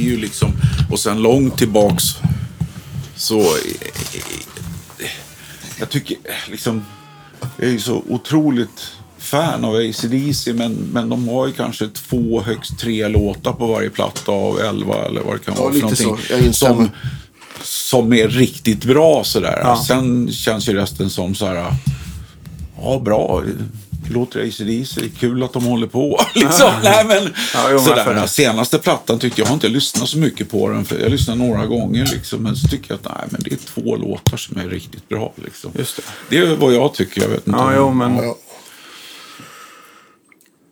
ju liksom, och sen långt tillbaks så, eh, jag tycker liksom, jag är ju så otroligt fan av ACDC men, men de har ju kanske två, högst tre låtar på varje platta av elva eller vad det kan Ja, vara. för lite någonting. så. Jag instämmer. som, som är riktigt bra sådär. Ja. Sen känns ju resten som så här, ja bra, låter ACDC, kul att de håller på. liksom. Nej, men, Ja, jo, sådär. för det. Den senaste plattan tyckte jag, har inte lyssnat så mycket på den, för jag lyssnade några gånger liksom, men så tycker jag att nej, men det är två låtar som är riktigt bra. Liksom. Just det. det är vad jag tycker, jag vet inte. Ja, jo, men Ja.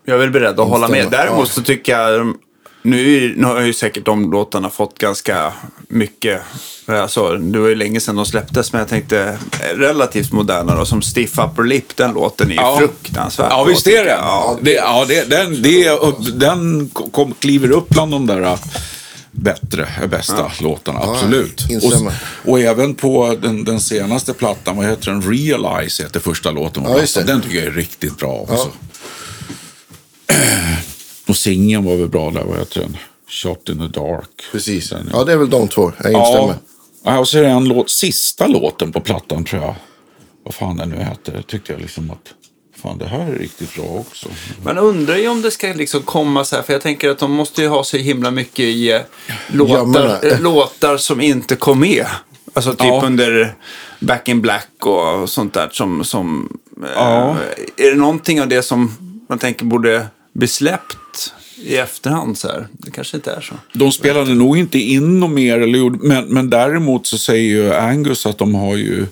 jag är väl beredd att hålla med. Däremot så tycker jag, nu, nu har ju säkert de låtarna fått ganska mycket. Alltså, det var ju länge sedan de släpptes, men jag tänkte eh, relativt moderna då, som Stiff Upper Lip, den låten är ju Ja. fruktansvärt Ja, visst är det. Ja. det, ja, det den, det, den kom, kliver upp bland de där äh, bättre, äh, bästa låtarna. Absolut. och, instämmer. och även på den, den senaste plattan, vad heter den? Realize heter första låten på Ja, plattan. Den tycker jag är riktigt bra också. Och singeln var väl bra där, vad heter den? Shot in the dark. Precis. Den, Ja, det är väl de två. Jag Ja, instämmer. ja, och så är det en låt, sista låten på plattan tror jag. Vad fan den nu heter. Tyckte jag liksom att fan det här är riktigt bra också. Man undrar ju om det ska liksom komma så här, för jag tänker att de måste ju ha så himla mycket i eh, låtar, Gömmorna. eh, låtar som inte kom med. Alltså typ Ja. under Back in Black och sånt där som... som eh, Ja. Är det någonting av det som man tänker borde bli släppt i efterhand så här? Det kanske inte är så. De spelade nog inte in något mer, eller, gjorde- men, men däremot så säger ju Angus att de har ju...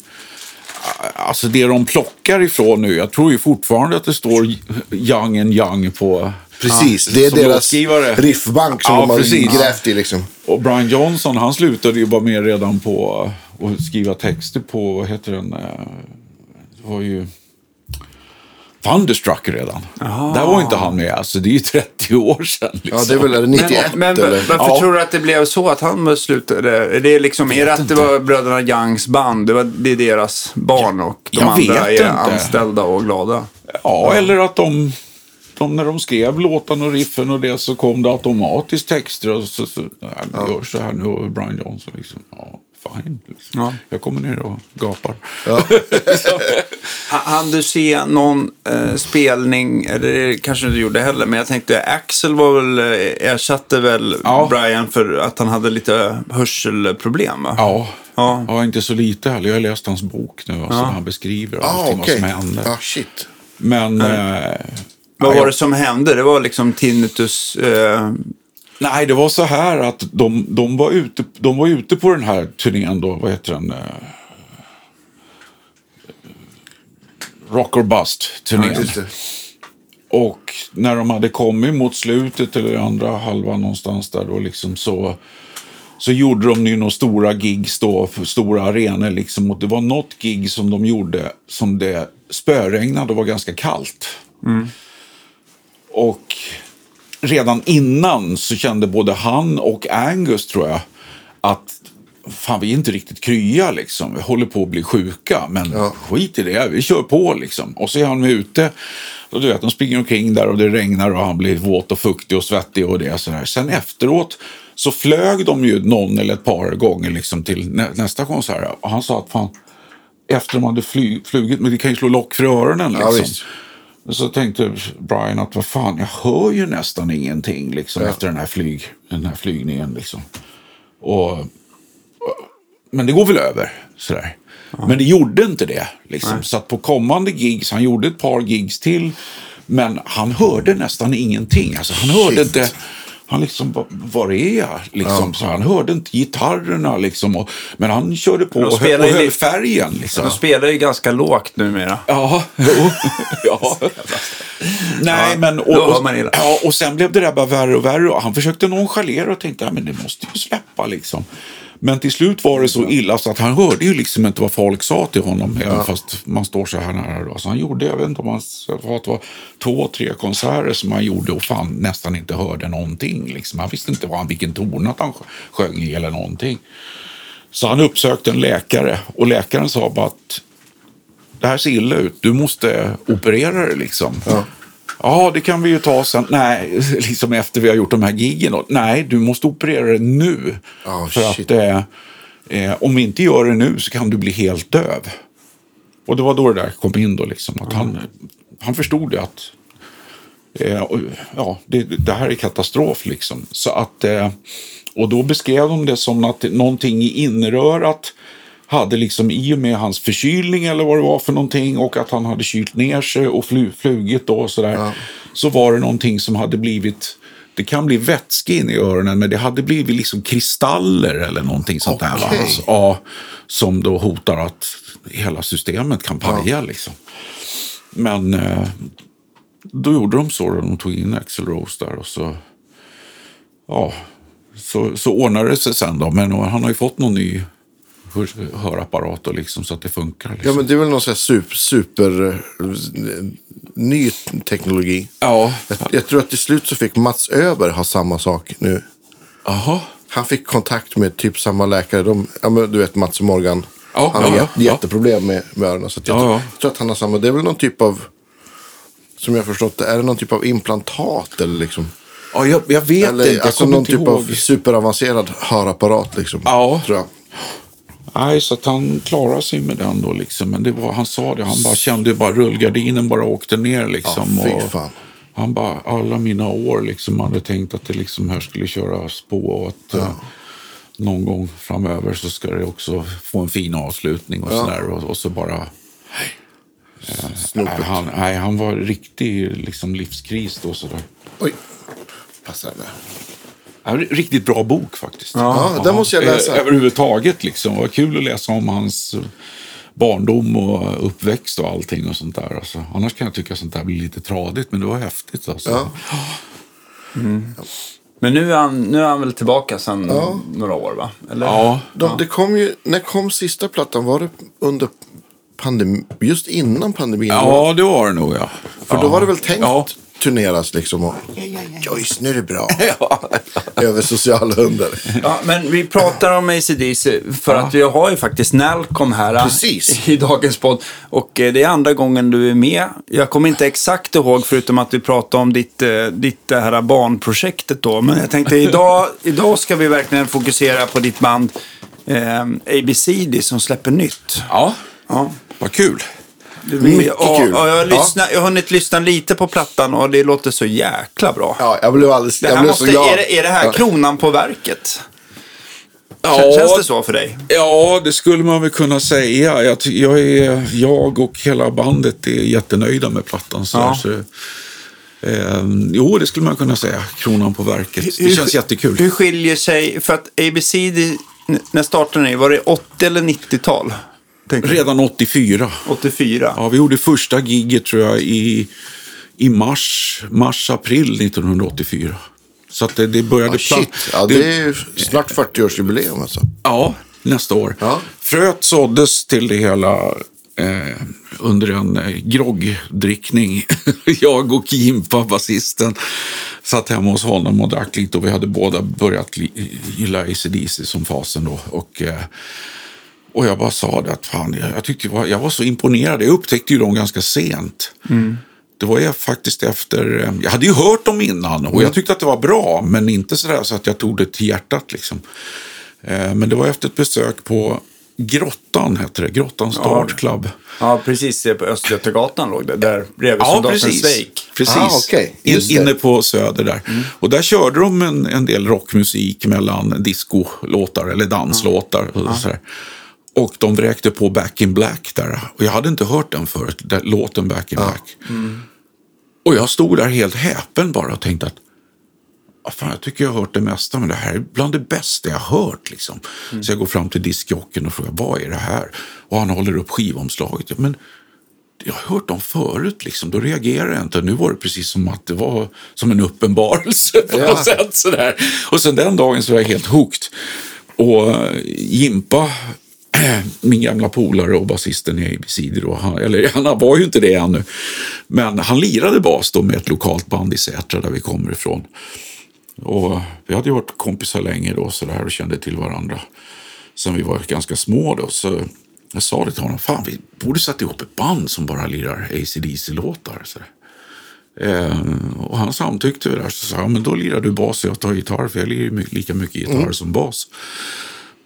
Alltså det de plockar ifrån nu, jag tror ju fortfarande att det står Young and Young på... Precis, Ja, det är som deras låtskrivare. riffbank som Ja, de har precis. grävt i liksom. Och Brian Johnson, han slutade ju vara med redan på att skriva texter på, vad heter den? Det var ju Thunderstruck redan. Där var inte han med, alltså det är ju 30 år sedan. Liksom. Ja, det är väl är det 91 Men, men eller? varför Ja. tror du att det blev så att han slutade? Är det, liksom, är det att det var bröderna Youngs band? Det, var, det är deras barn och de Jag andra är inte. anställda och glada? Ja, eller att de, de, när de skrev låtarna och riffen och det så kom det automatiskt texter och så, så nej, men gör så här nu Brian Johnson liksom. Ja, fine. Ja. Jag kommer ner och gapar. Ha- Hann du se någon eh, spelning, eller det kanske du inte gjorde heller, men jag tänkte Axel var väl, eh, ersatte väl Ja. Brian för att han hade lite hörselproblem va? Ja. Ja. Ja. inte så lite heller. Jag har läst hans bok nu, alltså, där han beskriver Ah, allting okej. vad som hände. Ah, shit. Men... Eh, Vad ja, var det som hände? Det var liksom tinnitus. Eh, Nej, det var så här att de, de, var, ute, de var ute på den här turnén då, vad heter den? Eh, Rock or Bust-turnén. Det. Och när de hade kommit mot slutet eller andra halvan någonstans där då liksom så, så gjorde de ju några stora gigs då, stora arenor liksom. Och det var något gig som de gjorde som det spöregnade och var ganska kallt. Och redan innan så kände både han och Angus tror jag att fan vi är inte riktigt krya liksom. Vi håller på att bli sjuka. Men Ja. skit i det, vi kör på liksom. Och så är han ute. Och du vet, de springer omkring där och det regnar och han blir våt och fuktig och svettig och det. Så där. Sen efteråt så flög de ju någon eller ett par gånger liksom till nä nästa konsert. Och han sa att fan, efter de hade fly flugit, men vi kan ju slå lock för öronen Ja, liksom. visst. Så tänkte Brian att vad fan, jag hör ju nästan ingenting liksom, efter den här, flyg, den här flygningen. Liksom. Och, men det går väl över. Sådär. Men det gjorde inte det. Liksom. Så på kommande gigs, han gjorde ett par gigs till, men han hörde nästan ingenting. Alltså, han hörde Shit. inte... Han liksom, "Va- var är jag? Liksom, så han hörde inte gitarrerna, liksom, och, men han körde på och, hö- spelar och höll färgen. Liksom. de spelar ju ganska lågt numera. Ja, jo. ja. Nej, Ja, men... Och, och, ja, och sen blev det där bara värre och värre. Och han försökte nonchalera och tänkte, ja, men det måste ju släppa liksom. Men till slut var det så illa så att han hörde ju liksom inte vad folk sa till honom. Även fast man står så här nära. Då. Så han gjorde, jag vet inte om han att det var två, tre konserter som han gjorde och fan nästan inte hörde någonting. Liksom. Han visste inte vad han, vilken tonart han sjöng i eller någonting. Så han uppsökte en läkare och läkaren sa bara att det här ser illa ut, du måste operera det liksom. Ja. Ja, det kan vi ju ta sen. Nej, liksom efter vi har gjort de här giggen. då. Nej, du måste operera det nu. Oh, för shit. att eh, eh, om vi inte gör det nu så kan du bli helt döv. Och det var då det där kom in då liksom. Att han, han förstod det att eh, och, ja, det, det här är katastrof liksom. Så att, eh, och då beskrev de det som att någonting i inrörat hade liksom i och med hans förkylning eller vad det var för någonting och att han hade kylt ner sig och flu, flugit då och sådär. Så var det någonting som hade blivit det kan bli vätska in i öronen, men det hade blivit liksom kristaller eller någonting sånt där. Va? Okej. Alltså, ja, som då hotar att hela systemet kan paja. Liksom. Men eh, då gjorde de så. Då. De tog in Axel Rose där och så, ja, så, så ordnade det sig sen. Då. Men han har ju fått någon ny hörapparat och liksom, så att det funkar. Liksom. Ja, men det är väl någon sån här super, super eh, ny teknologi. ja. Jag, jag tror att till slut så fick Mats Öber ha samma sak nu. Jaha. Han fick kontakt med typ samma läkare. De, ja, men du vet Mats och Morgan. Ja, han har ja, jät- ja. jätteproblem med, med öronen. Så jag, Ja, tror- ja. jag tror att han har samma. Det är väl någon typ av, som jag har förstått det, är det någon typ av implantat eller liksom? Ja, jag, jag vet Eller inte. Jag alltså någon typ ihåg. av superavancerad hörapparat liksom. Ja. Tror jag. Nej, så att han klarade sig med den då liksom. Men det var, han sa det, han bara kände bara rullgardinen bara åkte ner liksom. Ja, fy och. Han bara, alla mina år liksom, hade tänkt att det liksom här skulle köras på och att eh, någon gång framöver så ska det också få en fin avslutning och sådär. Och, och så bara, nej, han, nej, han var riktig liksom, livskris då sådär. Oj, passar Ja, riktigt bra bok faktiskt. Ja, den måste jag läsa. Eh, Överhuvudtaget liksom. Det var kul att läsa om hans eh, barndom och uppväxt och allting och sånt där. Alltså, annars kan jag tycka sånt där blir lite tradigt, men det var häftigt. Alltså. Ja. Men nu är han, nu är han väl tillbaka sedan några år va? Eller? Ja, De, Det kom ju, när kom sista plattan? Var det under pandemi, just innan pandemin? ja, det var det nog ja. För då var det väl tänkt Ja. Turneras liksom. Och, Joyce, nu är det bra. Över sociala under. Ja, men vi pratar om ACDC för att vi har ju faktiskt Nalcom här äh, Precis. i dagens podd. Och eh, det är andra gången du är med. Jag kommer inte exakt ihåg förutom att vi pratade om ditt, eh, ditt det här barnprojektet då. Men jag tänkte idag, idag ska vi verkligen fokusera på ditt band eh, ABCD som släpper nytt. Ja, Ja. vad kul. Det blir, Mycket och, kul. Och jag, har Ja. lyssnat, jag har hunnit lyssna lite på plattan och det låter så jäkla bra. Ja, jag blev alldeles Det jag blev måste, så glad. är, det, är det här Ja. kronan på verket? Ja, Känns det så för dig? Ja, det skulle man väl kunna säga. Jag, jag, är, jag och hela bandet är jättenöjda med plattan. Så, Ja. så, eh, jo, det skulle man kunna säga. Kronan på verket. Det känns jättekul. Hur skiljer sig, för att ABCD, n- när startade ni? Var det 80 eller 90-tal? Tänker. Redan 84. 84? Ja, vi gjorde första giget tror jag i, i mars, mars, april 1984. Så det, det började... Ja, shit. Ja, det är ju snart 40-årsjubileum alltså. Ja, nästa år. Ja. Fröet såddes till det hela eh, under en eh, groggdrickning. Jag och Jimpa, basisten, satt hemma hos honom och drack lite och vi hade båda börjat gilla ACDC som fasen då. Och, eh, och jag bara sa det att fan, jag, jag, tyckte, var- jag var så imponerad. Jag upptäckte ju dem ganska sent. Det var jag faktiskt efter, eh, jag hade ju hört dem innan och jag tyckte att det var bra, men inte sådär så att jag tog det till hjärtat liksom. Eh, Men det var efter ett besök på Grottan, hette det. Grottans Dart Club. Ja, precis. det är På Östgötagatan låg det. Där bredvid Ja, soldaten precis. Sveik. precis. Ah, okej. In, inne på Söder där. Och där körde de en, en del rockmusik mellan discolåtar eller danslåtar. Och, sådär. Och de vräkte på Back in Black där. Och jag hade inte hört den förut, den, låten Back in Black. Och jag stod där helt häpen bara och tänkte att "Ah, Fan, jag tycker jag har hört det mesta, men det här är bland det bästa jag har hört. Liksom. Så jag går fram till diskjocken och frågar vad är det här? Och han håller upp skivomslaget. Ja, Men jag har hört dem förut, liksom. då reagerar jag inte. Nu var det precis som att det var som en uppenbarelse på Ja. något sätt. Sådär. Och sen den dagen så var jag helt hooked. Och eh, Jimpa, min gamla polare och basisten i han, eller han var ju inte det ännu, men han lirade bas då med ett lokalt band i Sätra där vi kommer ifrån. Och vi hade ju varit kompisar länge då så där och kände till varandra sen vi var ganska små. Då, så jag sa det till honom, fan vi borde sätta ihop ett band som bara lirar ACDC-låtar. Så där. Eh, och han samtyckte väl där. Så sa jag, men då lirar du bas och jag tar gitarr. För jag lirar lika mycket gitarr som bas.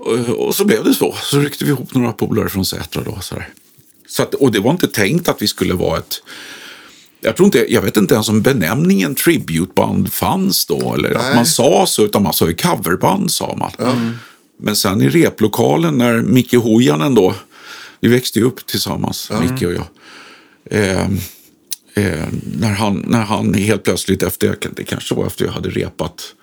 Och, så blev det så. Så ryckte vi ihop några polare från Sätra då. Så. Så att, och det var inte tänkt att vi skulle vara ett... Jag, tror inte, jag vet inte ens om benämningen tributeband fanns då. Eller att Nej. man sa så, utan man sa ju coverband sa man. Men sen i replokalen när Micke Hojanen då, vi växte ju upp tillsammans, Micke och jag. Eh, eh, när, han, när han helt plötsligt efter, det kanske var efter jag hade repat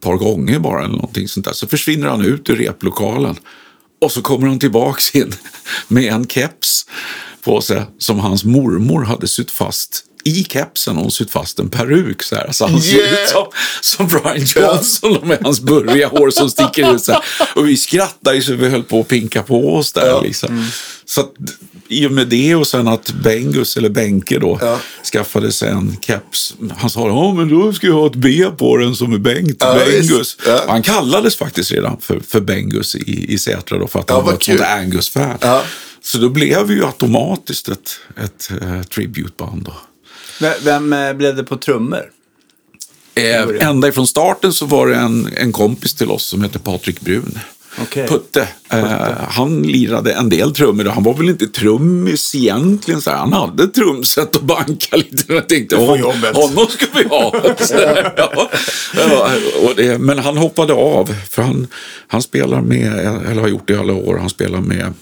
par gånger bara eller någonting sånt där, så försvinner han ut ur replokalen. Och så kommer han tillbaks in med en keps på sig som hans mormor hade sytt fast i kepsen och hon sytt fast en peruk så här. Så han ser Yeah! ut som, som Brian Johnson med hans burriga hår som sticker ut så här. Och vi skrattade ju så vi höll på att pinka på oss där liksom. Så att, i och med det och sen att Bengus, eller Benke då, Ja. skaffade sig en keps. Han sa, ja men då ska jag ha ett B på den som är Bengt, Ja, Bengus. Ja. Han kallades faktiskt redan för, för Bengus i, i Sätra då, för att Ja, han var ett sånt. Angus-fan. Ja. Så då blev vi ju automatiskt ett, ett uh, tributeband. Då. Vem, vem eh, blev det på trummor? Eh, ända ifrån starten så var det en, en kompis till oss som hette Patrik Brun. Okej. Putte. Eh, han lirade en del trummor. och Han var väl inte trummis egentligen. Så här. Han hade trumset och banka lite. Jag tänkte, Det var hon, jobbet." honom ska vi ha. Ja, och det, men han hoppade av. För han, han spelar med, eller har gjort det i alla år, han spelar med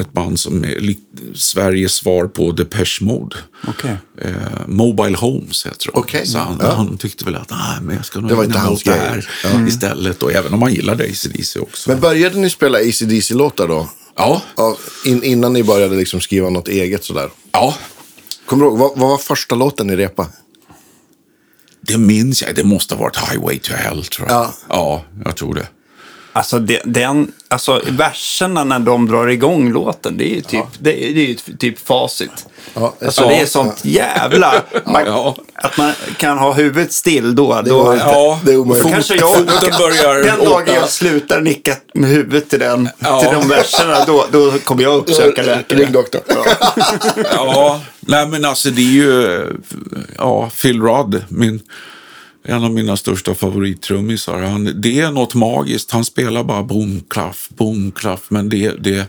ett band som är Sveriges svar på Depeche Mode. Okej. Eh, Mobile Homes heter det. Okej. Så han, Ja. han tyckte väl att nej, men jag ska nog Det var inte hans åt det här istället. Och även om han gillade ACDC också. Men började ni spela AC/DC-låtar då? ja, Ja, in, innan ni började liksom skriva något eget sådär. ja, Kommer du ihåg, vad, vad var första låten ni repade? det minns jag. Det måste ha varit Highway to Hell tror jag. Ja. ja jag tror det. Alltså, det, den, alltså verserna när de drar igång låten, det är ju typ, det, är, det är ju typ facit. Ja, Alltså, Ja. det är sånt jävla... Man, Ja. Att man kan ha huvudet still då. då var inte- Ja, det är omöjligt. Kanske jag, foten börjar den dagen åka. jag slutar nicka med huvudet till, den, Ja. till de verserna, då, då kommer jag uppsöka läkare. Ring doktorn. Ja, nej men alltså det är ju ja, Phil Rudd, min, en av mina största favorittrummisar. Han, det är något magiskt. Han spelar bara boom, klaff, boom, klaff. Men det, det,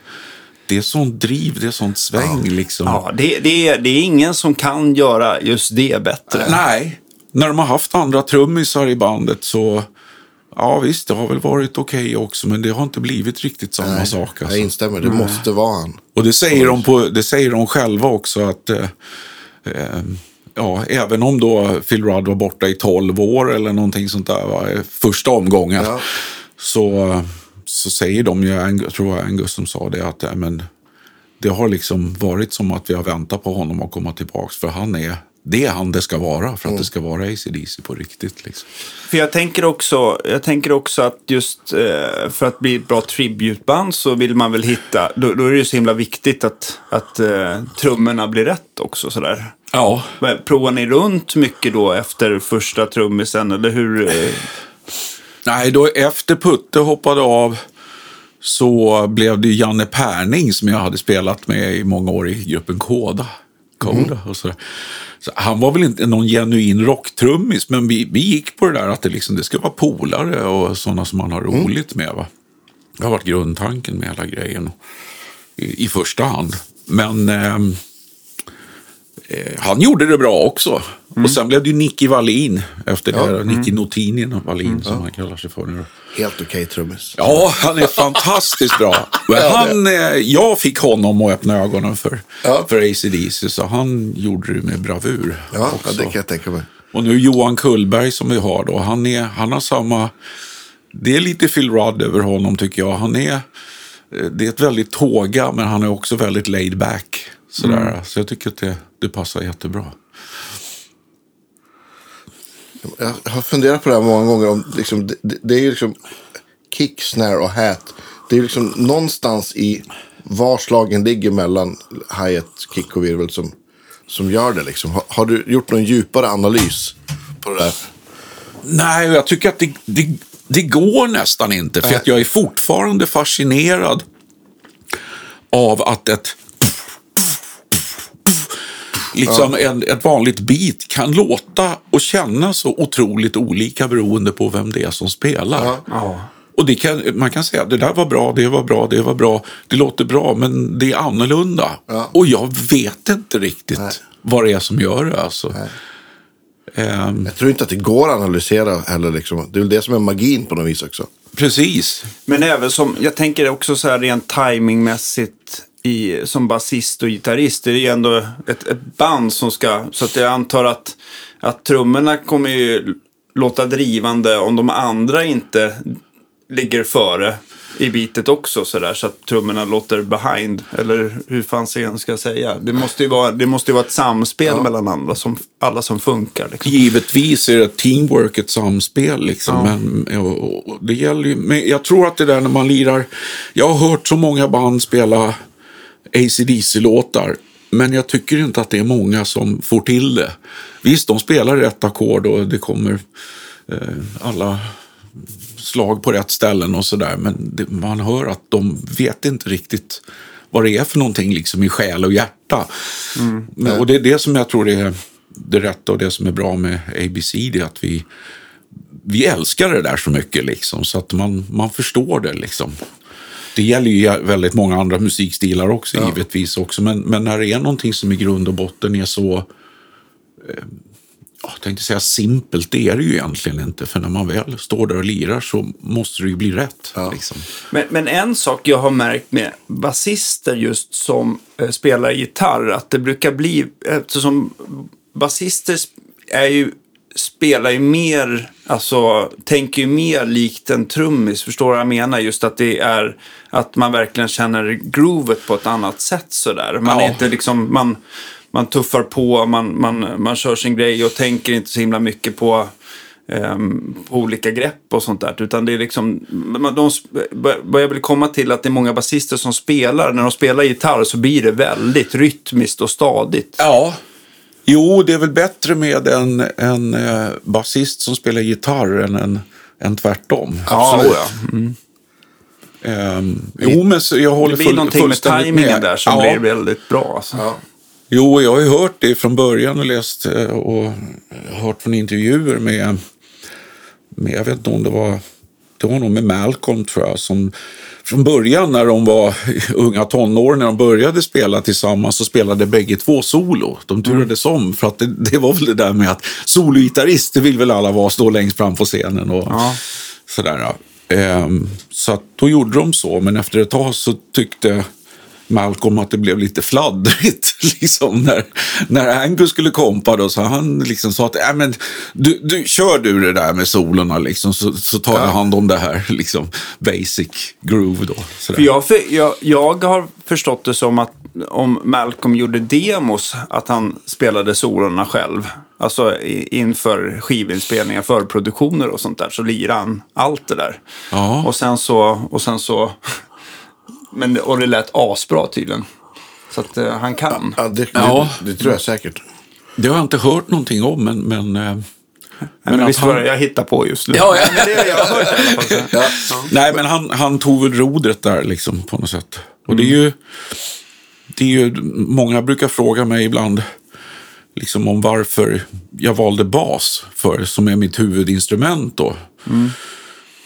det är sånt driv, det är sånt sväng liksom. Ja, det, det, är, det är ingen som kan göra just det bättre. Nej, när de har haft andra trummisar i bandet så Ja visst, det har väl varit okej också, men det har inte blivit riktigt samma sak. Jag Alltså. instämmer, det måste vara han. Och det säger, de på, det säger de själva också att eh, eh, ja, även om då Phil Rudd var borta i 12 år eller någonting sånt där, va, första omgången, Ja. så, så säger de ju, jag tror var Angus som sa det, att men, det har liksom varit som att vi har väntat på honom att komma tillbaka, för han är det är han det ska vara för att det ska vara ACDC på riktigt. Liksom. För jag tänker också, jag tänker också att just eh, för att bli ett bra tributeband så vill man väl hitta, då, då är det ju så himla viktigt att, att eh, trummorna blir rätt också sådär. Ja, Men Provar ni runt mycket då efter första trummisen eller hur? eh, Nej, då efter Putte hoppade av så blev det Janne Perning som jag hade spelat med i många år i gruppen Koda. Koda och sådär. Så han var väl inte någon genuin rocktrummis, men vi, vi gick på det där att det, liksom, det ska vara polare och sådana som man har roligt med. Va? Det har varit grundtanken med hela grejen i, i första hand. Men ehm, eh, han gjorde det bra också. Och sen blev det ju Nicky Wallin efter det. Nicky Notinin Wallin som han kallar sig för nu. Helt okej trummis. Ja, han är fantastiskt bra. Men han, eh, jag fick honom att öppna ögonen för, Ja. för ACDC, så han gjorde det med bravur. Ja, ja, också. det kan jag tänka mig. Och nu Johan Kullberg som vi har då, han, är, han har samma... Det är lite Phil Rudd över honom tycker jag. Han är, eh, det är ett väldigt tåga, men han är också väldigt laid back. Sådär. Så jag tycker att det, det passar jättebra. Jag har funderat på det här många gånger. Om, liksom, det, det- är ju liksom kick, snare och hat. Det är liksom någonstans i var slagen ligger mellan hi-hat, kick och virvel som, som gör det. Liksom. Har, har du gjort någon djupare analys på det där? Nej, jag tycker att det, det, det går nästan inte. För jag är fortfarande fascinerad av att ett liksom en, ett vanligt beat kan låta och känna så otroligt olika beroende på vem det är som spelar. Ja. Ja. Och det kan, man kan säga det där var bra, det var bra, det var bra, det låter bra, men det är annorlunda. Ja. Och jag vet inte riktigt Nej. vad det är som gör det. Alltså. Ehm, Jag tror inte att det går att analysera heller. Liksom. Det är väl det som är magin på något vis också. precis. Men även som, jag tänker också så här rent timingmässigt i, som basist och gitarrist. Det är ju ändå ett, ett band som ska, så att jag antar att, att trummorna kommer ju låta drivande om de andra inte ligger före i bitet också så där så att trummorna låter behind. Eller hur fan sen ska jag säga? Det måste ju vara, det måste ju vara ett samspel mellan andra som, alla som funkar. Liksom. Givetvis är det teamwork ett samspel. Liksom. Ja. Men, och, och det gäller ju, men jag tror att det där när man lirar... Jag har hört så många band spela ACDC-låtar. Men jag tycker inte att det är många som får till det. Visst, de spelar rätt ackord och det kommer eh, alla slag på rätt ställen och sådär. Men det, man hör att de vet inte riktigt vad det är för någonting liksom i själ och hjärta. Men, och det är det som jag tror är det rätta och det som är bra med ABC. Det är att vi, vi älskar det där så mycket liksom. Så att man, man förstår det liksom. Det gäller ju väldigt många andra musikstilar också givetvis också. Men, men när det är någonting som i grund och botten är så jag tänkte säga simpelt, det är det ju egentligen inte. För när man väl står där och lirar så måste det ju bli rätt. Ja. Liksom. Men, men en sak jag har märkt med basister just som eh, spelar gitarr, att det brukar bli, eftersom basister är ju, spelar ju mer, alltså tänker ju mer likt en trummis, förstår du vad jag menar? Just att det är, att man verkligen känner groovet på ett annat sätt sådär. Man är Ja. inte liksom, man, man tuffar på, man, man, man kör sin grej och tänker inte så himla mycket på ehm, på olika grepp och sånt där. Utan det är liksom, de, vad jag vill komma till att det är många basister som spelar. När de spelar gitarr så blir det väldigt rytmiskt och stadigt. Ja. Jo, det är väl bättre med en, en eh, basist som spelar gitarr än, en, än tvärtom. Absolut. ja. Mm. Ehm, jo, men så jag håller Det blir full, någonting med fullständigt tajmingen med. där som ja. blir väldigt bra. Alltså. Ja. Jo, jag har ju hört det från början och läst eh, och hört från intervjuer med, med jag vet inte om det var, det var nog med Malcolm tror jag, som från början när de var unga tonår, när de började spela tillsammans, så spelade bägge två solo. De turades om, för att det, det var väl det där med att sologitarrist, det vill väl alla vara, stå längst fram på scenen och Ja. sådär. Ehm, så då gjorde de så, men efter ett tag så tyckte Malcolm att det blev lite fladdrigt. Liksom, när, när Angus skulle kompa då, så han liksom sa att äh, men, du, du, kör du det där med solorna liksom, så, så tar jag hand om det här liksom, basic groove. Då, sådär. För jag, för, jag, jag har förstått det som att om Malcolm gjorde demos, att han spelade solorna själv. Alltså inför skivinspelningar, förproduktioner och sånt där, så lirade han allt det där. Ja. Och sen så, och sen så, men och det lät asbra tydligen. Så att eh, han kan. Ja, det, Ja. Det, det tror jag säkert. Det har jag inte hört någonting om, men... men, eh, Men, men att visst var det jag hittar på just nu. Ja, ja. Men det har jag hört. Ja. Nej, men han, han tog väl rodret där liksom på något sätt. Och det är ju, det är ju, många brukar fråga mig ibland liksom om varför jag valde bas för, som är mitt huvudinstrument då.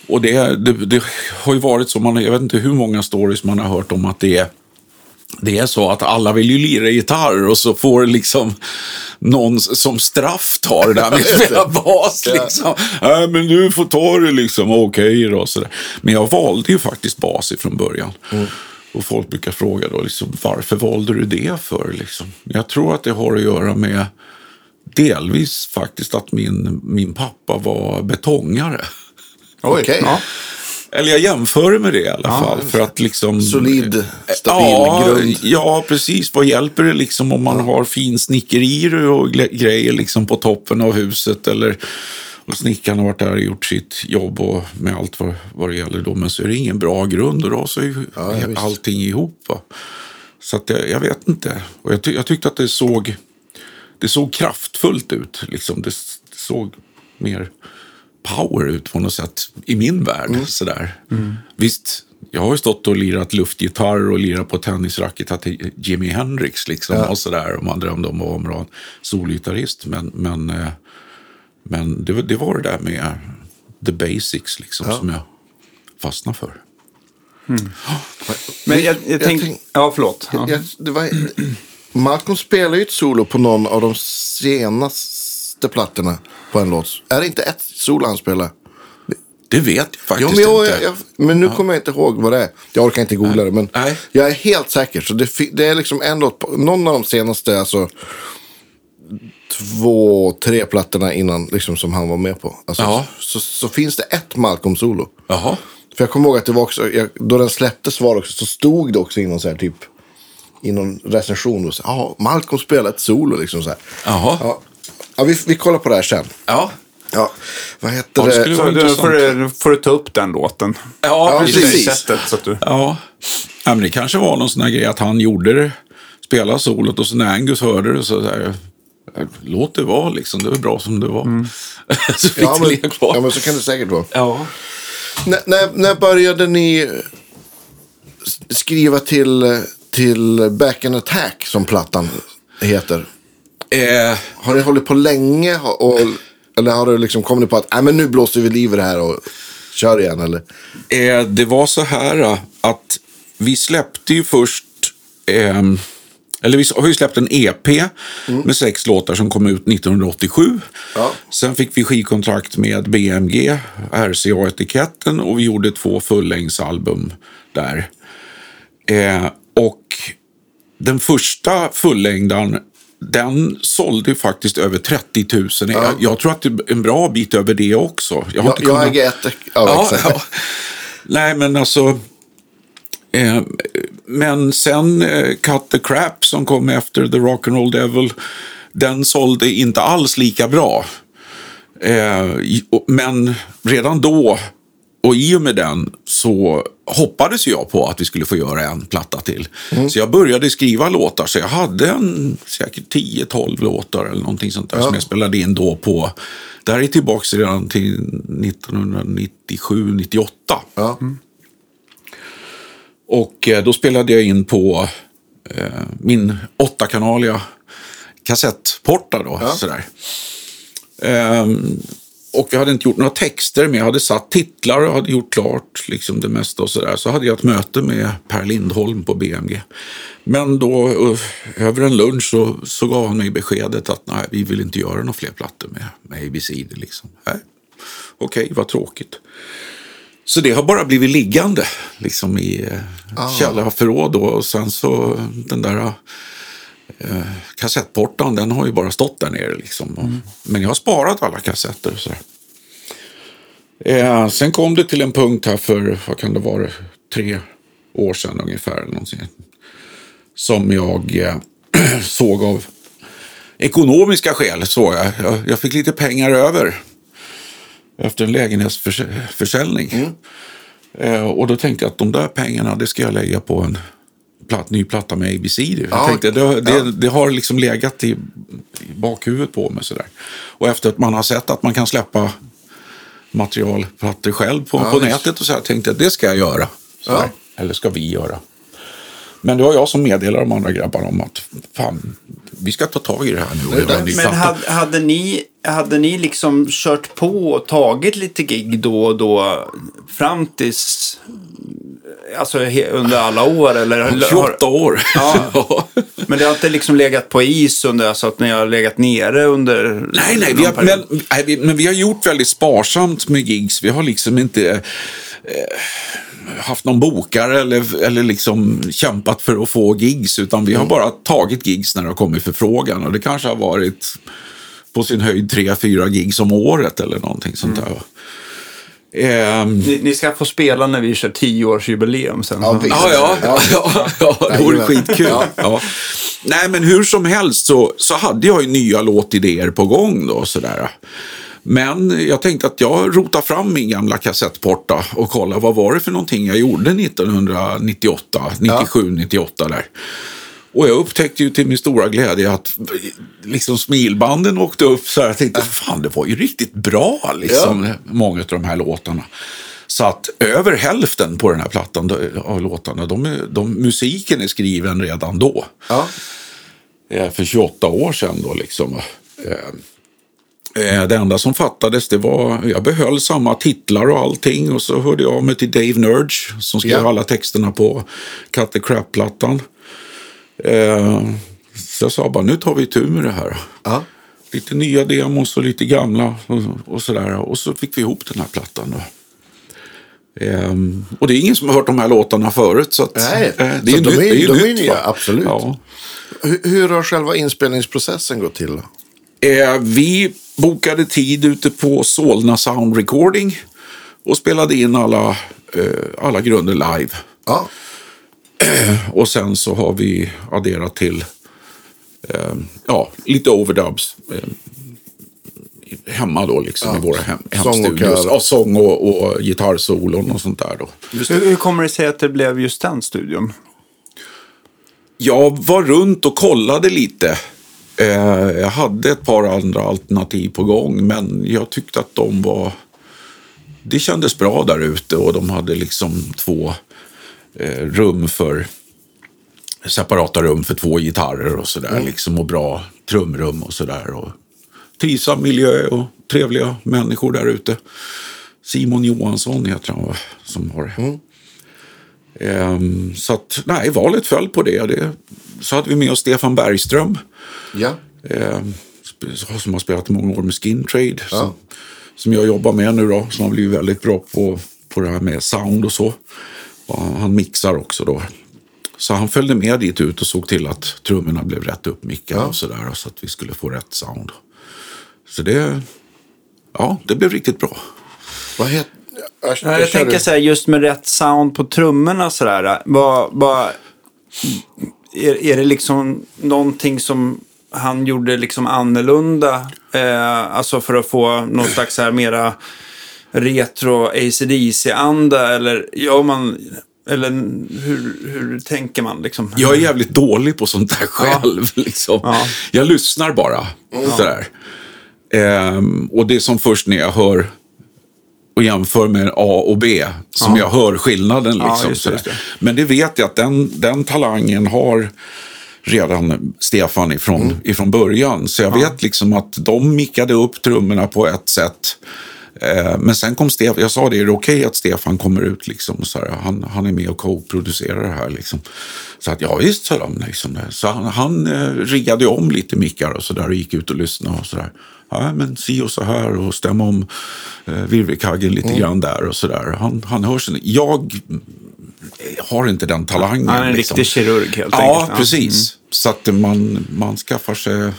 Och det, det, det har ju varit så, man, jag vet inte hur många stories man har hört om att det är det är så att alla vill ju lira gitarr och så får liksom någon som straff ta det där med att spela bas. Ja. Liksom. Nej, men du får ta det liksom, okej då. Så där. Men jag valde ju faktiskt bas ifrån början. Och folk brukar fråga då, liksom, varför valde du det för? Liksom? Jag tror att det har att göra med delvis faktiskt att min, min pappa var betongare. Okej. ja. Eller jag jämför med det i alla fall. För att liksom... Solid, stabil ja, grund. Ja, precis. Vad hjälper det liksom om man har fin snickerier och grejer liksom på toppen av huset? Eller och snickaren har varit där och gjort sitt jobb och med allt vad, vad det gäller. Då. Men så är det ingen bra grund och då så är ju Ja, ja, allting ihop. Va? Så att jag, jag vet inte. Och jag, ty- jag tyckte att det såg, det såg kraftfullt ut. Liksom. Det såg mer power ut på något sätt i min värld. Mm. Sådär. Visst, jag har ju stått och lirat luftgitarr och lirat på tennisracket till Jimi Hendrix liksom och sådär. Och man drömde om att vara en solgitarrist. Men, men, eh, men det, var- det var det där med the basics liksom som jag fastnade för. Men jag, jag, Jag tänk... tänk- Ja, förlåt. Ja. Jag, det var, Malcolm spelar ju ett solo på någon av de senaste plattorna på en låt. Är det inte ett solo han spelar? Det vet jag Jo, faktiskt men, jag, inte. jag, men nu kommer jag inte ihåg vad det är. Jag orkar inte googla det, men Nej. jag är helt säker. Så det, det är liksom en låt, på, någon av de senaste, alltså två, tre plattorna innan liksom, som han var med på. Alltså, Ja. så, så finns det ett Malcolm-solo. Jaha. För jag kommer ihåg att det var också, jag, då den släpptes var också, så stod det också i någon så här typ, i någon recension. och så, Ja, Malcolm spelar ett solo liksom så här. Jaha. Ja, ja vi, vi kollar på det här sen. Ja. Ja, vad heter Ja, det det? skulle Så du, får, du, får du ta upp den låten. Ja, Ja, det precis. sättet. Så att du... Ja. ja, men det kanske var någon sån här grej att han gjorde det, spelade solot och så när Angus hörde det så där, låt det vara liksom, det var bra som det var. så fick Ja det men, ligga kvar. ja, men så kan det säkert vara. Ja. När, när, när började ni skriva till, till Back and Attack som plattan heter? Eh, Har ni hållit på länge? Och, eller har det liksom kommit på att Nej, men nu blåser vi liv i det här och kör igen? Eller? eh, det var så här eh, att vi släppte ju först, ehm, eller vi har ju släppt en EP med sex låtar som kom ut 1987. Ja. Sen fick vi skivkontrakt med BMG, RCA-etiketten och vi gjorde två fullängdsalbum där. Eh, och den första fullängdaren, den sålde faktiskt över 30 000. Jag, jag tror att det är en bra bit över det också. Jag, har Jag, inte jag kunnat- äger ett. Ja, Ja, ja. Nej, men alltså... Eh, men sen eh, Cut the Crap som kom efter The Rock'n'Roll Devil, den sålde inte alls lika bra. Eh, men redan då och i och med den så hoppades jag på att vi skulle få göra en platta till. Så jag började skriva låtar, så jag hade en, säkert 10-12 låtar eller någonting sånt där som jag spelade in då på. Det här är tillbaka redan till 1997-98. Ja. Och eh, då spelade jag in på eh, min åttakanaliga kassettporta då. Sådär. Ehm, och jag hade inte gjort några texter, men jag hade satt titlar och hade gjort klart liksom det mesta och sådär. Så hade jag ett möte med Per Lindholm på BMG. Men då eh, över en lunch så, så gav han mig beskedet att nej, vi vill inte göra några fler plattor med, med ABCD. Liksom. Okej, vad tråkigt. Så det har bara blivit liggande liksom i eh, källarförråd. då. Och sen så den där eh, kassettportan, den har ju bara stått där nere. Liksom. Och, Men jag har sparat alla kassetter. Så. Eh, sen kom det till en punkt här för, vad kan det vara, tre år sedan ungefär. Eller någonting, som jag eh, såg av ekonomiska skäl. Såg jag. Jag, jag fick lite pengar över efter en lägenhetsförsäljning. Eh, och då tänkte jag att de där pengarna, det ska jag lägga på en platt, ny platta med ABC. Jag Ja, tänkte, det, det, ja. det har liksom legat i, i bakhuvudet på mig. Sådär. Och efter att man har sett att man kan släppa materialplattor själv på, Ja, på nätet och så här, tänkte jag att det ska jag göra. Eller ska vi göra. Men det var jag som meddelade de andra grabbarna om att fan, vi ska ta tag i det här nu ny Men platta. hade, hade, ni, hade ni liksom kört på och tagit lite gig då och då fram tills... Alltså under alla år eller? har- 28 år. Ja. Men det har inte liksom legat på is under, alltså att ni har legat nere under... Nej, nej, vi har, men, nej vi, men vi har gjort väldigt sparsamt med gigs. Vi har liksom inte eh, haft någon bokare eller, eller liksom kämpat för att få gigs. Utan vi har bara tagit gigs när det har kommit förfrågan. Och det kanske har varit på sin höjd tre, fyra gigs om året eller någonting sånt där. Ehm, Ni, ni ska få spela när vi kör tioårsjubileum sen. Ja, visst. Ja, ja, ja, ja, ja, det vore skitkul. Ja. Ja. Nej, men hur som helst så, så hade jag ju nya låtidéer på gång då. Sådär. Men jag tänkte att jag rotar fram min gamla kassettporta och kollar vad var det för någonting jag gjorde 1998, 97, 98 där. Och jag upptäckte ju till min stora glädje att liksom smilbanden åkte upp så här. Jag tänkte, fan det var ju riktigt bra liksom, många av de här låtarna. Så att över hälften på den här plattan av låtarna, de, de, musiken är skriven redan då. Ja. Eh, för 28 år sedan då liksom. Eh, eh, Det enda som fattades det var, jag behöll samma titlar och allting och så hörde jag av mig till Dave Nurge som skrev Ja. alla texterna på Cut the Crap-plattan. Eh, Så jag sa bara, nu tar vi tur med det här. Ja. Lite nya demos och lite gamla och, och sådär. Och så fick vi ihop den här plattan. Då. Ehm, och det är ingen som har hört de här låtarna förut. Så att, Nej, eh, så det är de nytt, är- det är de är nytt, nya, va? absolut. Ja. Hur, hur har själva inspelningsprocessen gått till? Eh, vi bokade tid ute på Solna Sound Recording och spelade in alla, eh, alla grunder live. Ja. Och sen så har vi adderat till eh, ja, lite overdubs eh, hemma då, liksom Ja, i våra hem, sång och hemstudios. kör. Ja, sång och, och gitarrsolon och sånt där då. Hur, hur kommer det sig att det blev just den studion? Jag var runt och kollade lite. Eh, jag hade ett par andra alternativ på gång, men jag tyckte att de var... Det kändes bra där ute och de hade liksom två rum för separata rum för två gitarrer och sådär. Liksom, och bra trumrum och sådär. Och trivsam miljö och trevliga människor där ute. Simon Johansson heter han va, som har Ehm, så att, nej, valet föll på det. det. Så hade vi med oss Stefan Bergström. Ja. ehm, som har spelat många år med Skin Trade. Som, som jag jobbar med nu då. Som har blivit väldigt bra på, på det här med sound och så. Och han mixar också då. Så han följde med dit ut och såg till att trummorna blev rätt uppmickade och sådär. Så att vi skulle få rätt sound. Så det, ja, det blev riktigt bra. Vad heter... Jag, Ja, jag tänker så här, just med rätt sound på trummorna sådär. Vad, vad, är, är det liksom någonting som han gjorde liksom annorlunda? Eh, alltså för att få någon slags så här mera retro ACDC-anda? Eller gör man... Eller hur, hur tänker man liksom? Jag är jävligt dålig på sånt där själv. Liksom. Ja. Jag lyssnar bara. Sådär. Ehm, och det är som först när jag hör och jämför med A och B som jag hör skillnaden. Ja, Liksom, just just det. Men det vet jag att den, den talangen har redan Stefan ifrån, Mm. ifrån början. Så jag vet liksom att de mickade upp trummorna på ett sätt. Eh, Men sen kom Stefan, jag sa det, är det okej att Stefan kommer ut liksom? Så här, han, han är med och co-producerar det här liksom. Så att ja visst, sa de. Liksom. Så han, han eh, riggade om lite mickar och så där och gick ut och lyssnade och så där. Ja, men si och så här och stämma om eh, virvelkaggen lite Mm. grann där och så där. Han, han hörs. Jag mm, har inte den talangen. Han är en liksom. riktig kirurg helt Ja, enkelt. precis. Så att man, man skaffar sig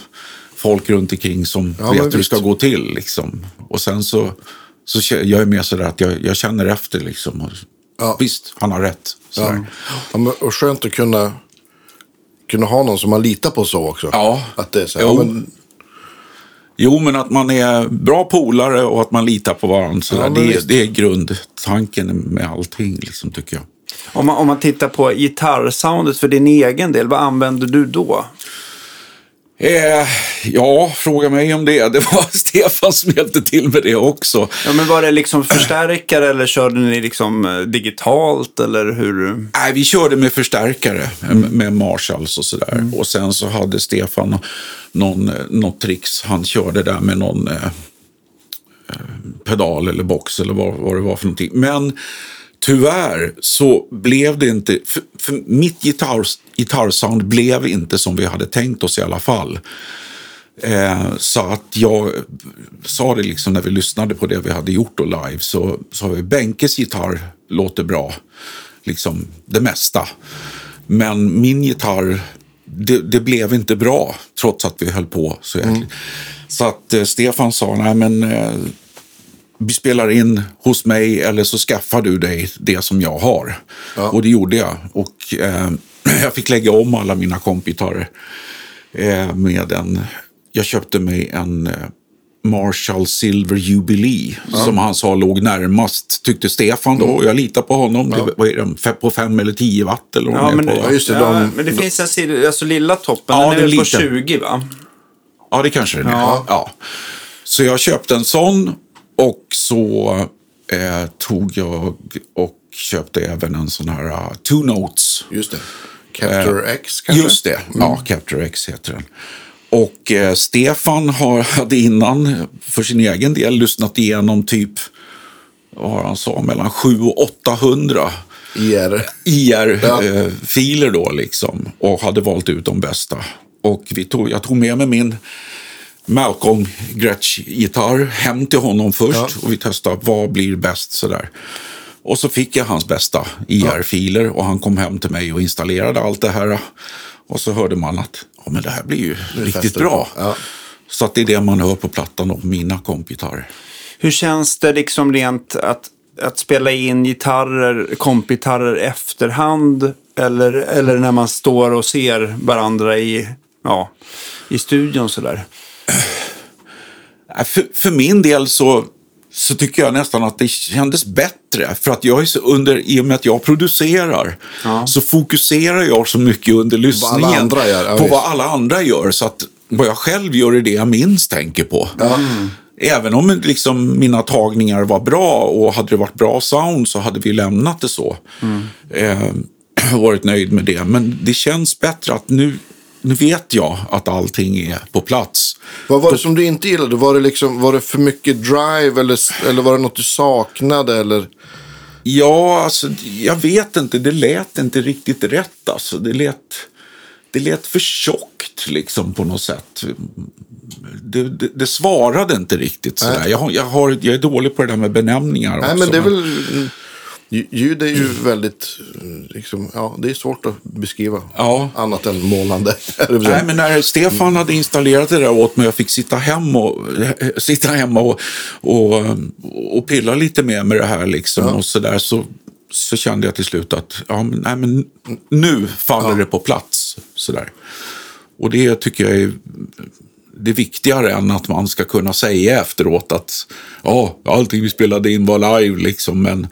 folk runt omkring som Ja, vet hur det ska gå till. Liksom. Och sen så, så jag är med sådär att jag, jag känner efter. Liksom. Och, Ja. Visst, han har rätt. Ja. Ja, men, och skönt att kunna, kunna ha någon som man litar på så också. Ja. Att det är så här, Jo. men, Jo, men att man är bra polare och att man litar på varandra. Men det, visst. det är grundtanken med allting, liksom, tycker jag. Om man, om man tittar på gitarrsoundet för din egen del, vad använder du då? Eh, ja, fråga mig om det. Det var Stefan som hjälpte till med det också. Ja, men var det liksom förstärkare eller körde ni liksom eh, digitalt eller hur? Nej, vi körde med förstärkare, eh, med Marshalls och sådär. Och sen så hade Stefan någon, eh, något tricks. Han körde där med någon eh, pedal eller box eller vad, vad det var för någonting. Men tyvärr så blev det inte, för, för mitt gitarr, gitarrsound blev inte som vi hade tänkt oss i alla fall. Eh, så att jag sa det liksom när vi lyssnade på det vi hade gjort då live så sa vi Benkes gitarr låter bra, liksom det mesta. Men min gitarr, det, det blev inte bra trots att vi höll på så jäkligt. Så att eh, Stefan sa, nej men eh, vi spelar in hos mig eller så skaffar du dig det som jag har. Och det gjorde jag. Och eh, jag fick lägga om alla mina kompgitarrer eh, med en... Jag köpte mig en eh, Marshall Silver Jubilee som han sa låg närmast, tyckte Stefan då. Och jag litar på honom. Det, vad är de, på 5 eller 10 watt eller vad Ja, de men, på. Ja, just det, ja, de- men det finns en alltså lilla toppen, Ja, den är den väl på liten. 20 va? Ja, det kanske det är. Ja. Ja. Så jag köpte en sån och så eh, tog jag och köpte även en sån här uh, Two Notes. Just det. Capture X kanske? Just det, ja, Capture X heter den. Och eh, Stefan har, hade innan för sin egen del lyssnat igenom typ, vad har han sa, mellan 700 och 800 IR. IR-filer då liksom. Och hade valt ut de bästa. Och vi tog, jag tog med mig min Malcolm Gretsch-gitarr hem till honom först. Och vi testade vad blir bäst sådär. Och så fick jag hans bästa IR-filer och han kom hem till mig och installerade allt det här. Och så hörde man att ja, men det här blir ju riktigt fäster bra. Ja. Så att det är det man hör på plattan då, mina kompgitarrer. Hur känns det liksom rent att, att spela in gitarrer, kompgitarrer efterhand? Eller, eller när man står och ser varandra i, ja, i studion sådär? Nej, För, för min del så, så tycker jag nästan att det kändes bättre. För att jag är så under, i och med att jag producerar så fokuserar jag så mycket under lyssningen gör, ja, på vad alla andra gör. Så att vad jag själv gör är det jag minst tänker på. Även om liksom mina tagningar var bra och hade det varit bra sound så hade vi lämnat det så. Eh, varit nöjd med det. Men det känns bättre att nu, nu vet jag att allting är på plats. Vad var det som du inte gillade? Var det, liksom, var det för mycket drive eller, eller var det något du saknade? Eller? Ja, alltså, jag vet inte. Det lät inte riktigt rätt. Alltså. Det, lät, det lät för tjockt liksom, på något sätt. Det, det, det svarade inte riktigt. Sådär. Jag, jag, har, jag är dålig på det där med benämningar. Nej, också, men det är väl... lj- Ljud är ju väldigt... Liksom, ja, det är svårt att beskriva. Ja. Annat än målande. Nej, men när Stefan hade installerat det där åt mig och jag fick sitta, hem och, sitta hemma och, och, och pilla lite mer med det här liksom, och så, där, så, så kände jag till slut att ja, men, nej, men nu faller det på plats. Så där. Och det tycker jag är det är viktigare än att man ska kunna säga efteråt att ja, allting vi spelade in var live liksom, men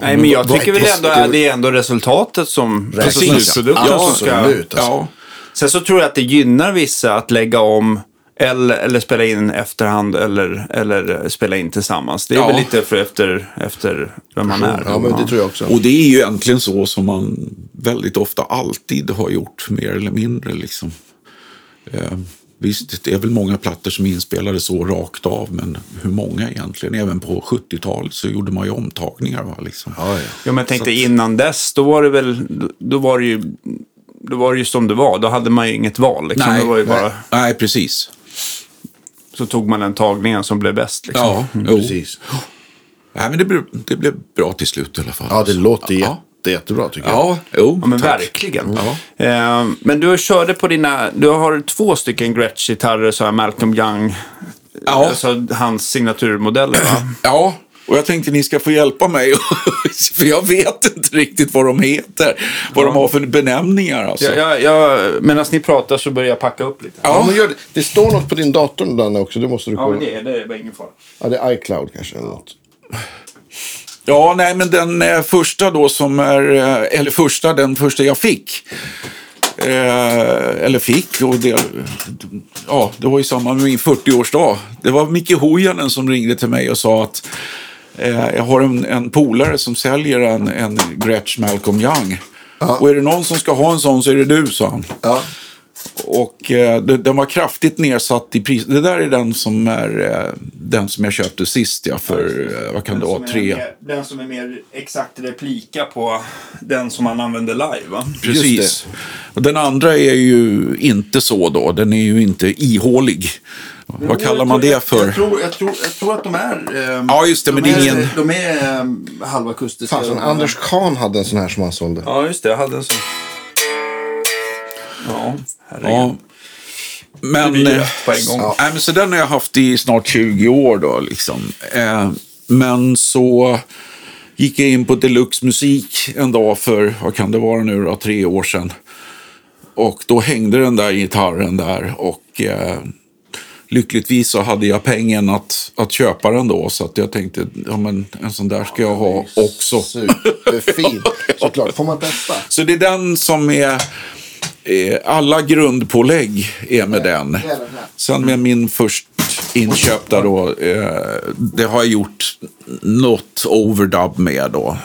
Nej, men jag tycker väl ändå att det är ändå resultatet som... Alltså Precis. slutprodukten Ja, som ska... absolut. Alltså. ja, Sen så tror jag att det gynnar vissa att lägga om eller, eller spela in efterhand eller, eller spela in tillsammans. Det är Ja. väl lite för efter, efter vem man är. Ja, men det tror jag också. Och det är ju egentligen så som man väldigt ofta alltid har gjort, mer eller mindre. Liksom. Eh, visst, det är väl många plattor som är inspelade så rakt av, men hur många egentligen? Även på 70-talet så gjorde man ju omtagningar. Va, liksom. Ja, ja. Ja, men jag tänkte innan dess, då var det väl, då, var det ju, då var det ju som det var. Då hade man ju inget val. Liksom. Nej, det var ju bara, nej. nej, precis. Så tog man den tagningen som blev bäst. Liksom. Ja, jo. Precis. Nej, men det blev, det blev bra till slut i alla fall. Ja, det låter ja. Jätte, jättebra tycker jag. Ja, jo, Ja, men tack. verkligen. Eh, men du körde på dina, du har två stycken Gretsch-gitarrer, så här Malcolm Young, Ja. alltså hans signaturmodeller va? Ja, och jag tänkte ni ska få hjälpa mig. för jag vet inte riktigt vad de heter. Vad de har för benämningar. Alltså. jag, jag, Medan ni pratar så börjar jag packa upp lite. Ja, men gör det. det står något på din dator Danne också. Det måste du Ja, kolla. men det, det var ingen fara. Ja, det är iCloud kanske. Eller något. Ja, nej, men den eh, första då som är, eh, eller första, den första jag fick. Eh, eller fick, och det, ja, det var i samband med min 40-årsdag. Det var Micke Hojanen som ringde till mig och sa att eh, jag har en, en polare som säljer en, en Gretsch Malcolm Young. Och är det någon som ska ha en sån så är det du, sa han. Ja. Och eh, den var kraftigt nedsatt i pris. Det där är den som är eh, den som jag köpte sist, ja, för eh, vad kan det vara, tre... den som är mer exakt replika på den som man använder live va? Precis. Och den andra är ju inte så då. Den är ju inte ihålig. Vad kallar man det för? Jag tror, jag tror, jag tror att de är... ehm, Ja, just det, men de det är ingen- De är um, halvakustiska. Anders Kahn hade en sån här som han sålde. Ja, just det. Jag hade en sån. Ja. Ja. Men, eh, gång. nej, men så den har jag haft i snart 20 år då. Liksom. Eh, men så gick jag in på Deluxe Musik en dag för, vad kan det vara nu då, tre år sedan. Och då hängde den där gitarren där och eh, lyckligtvis så hade jag pengen att, att köpa den då. Så att jag tänkte, ja men en sån där ska jag ha också. Superfin. Såklart. Får man testa? Så det är den som är... Eh, alla grundpålägg är med den. Sen med min först, inköpta då. Eh, det har jag gjort något overdub med då.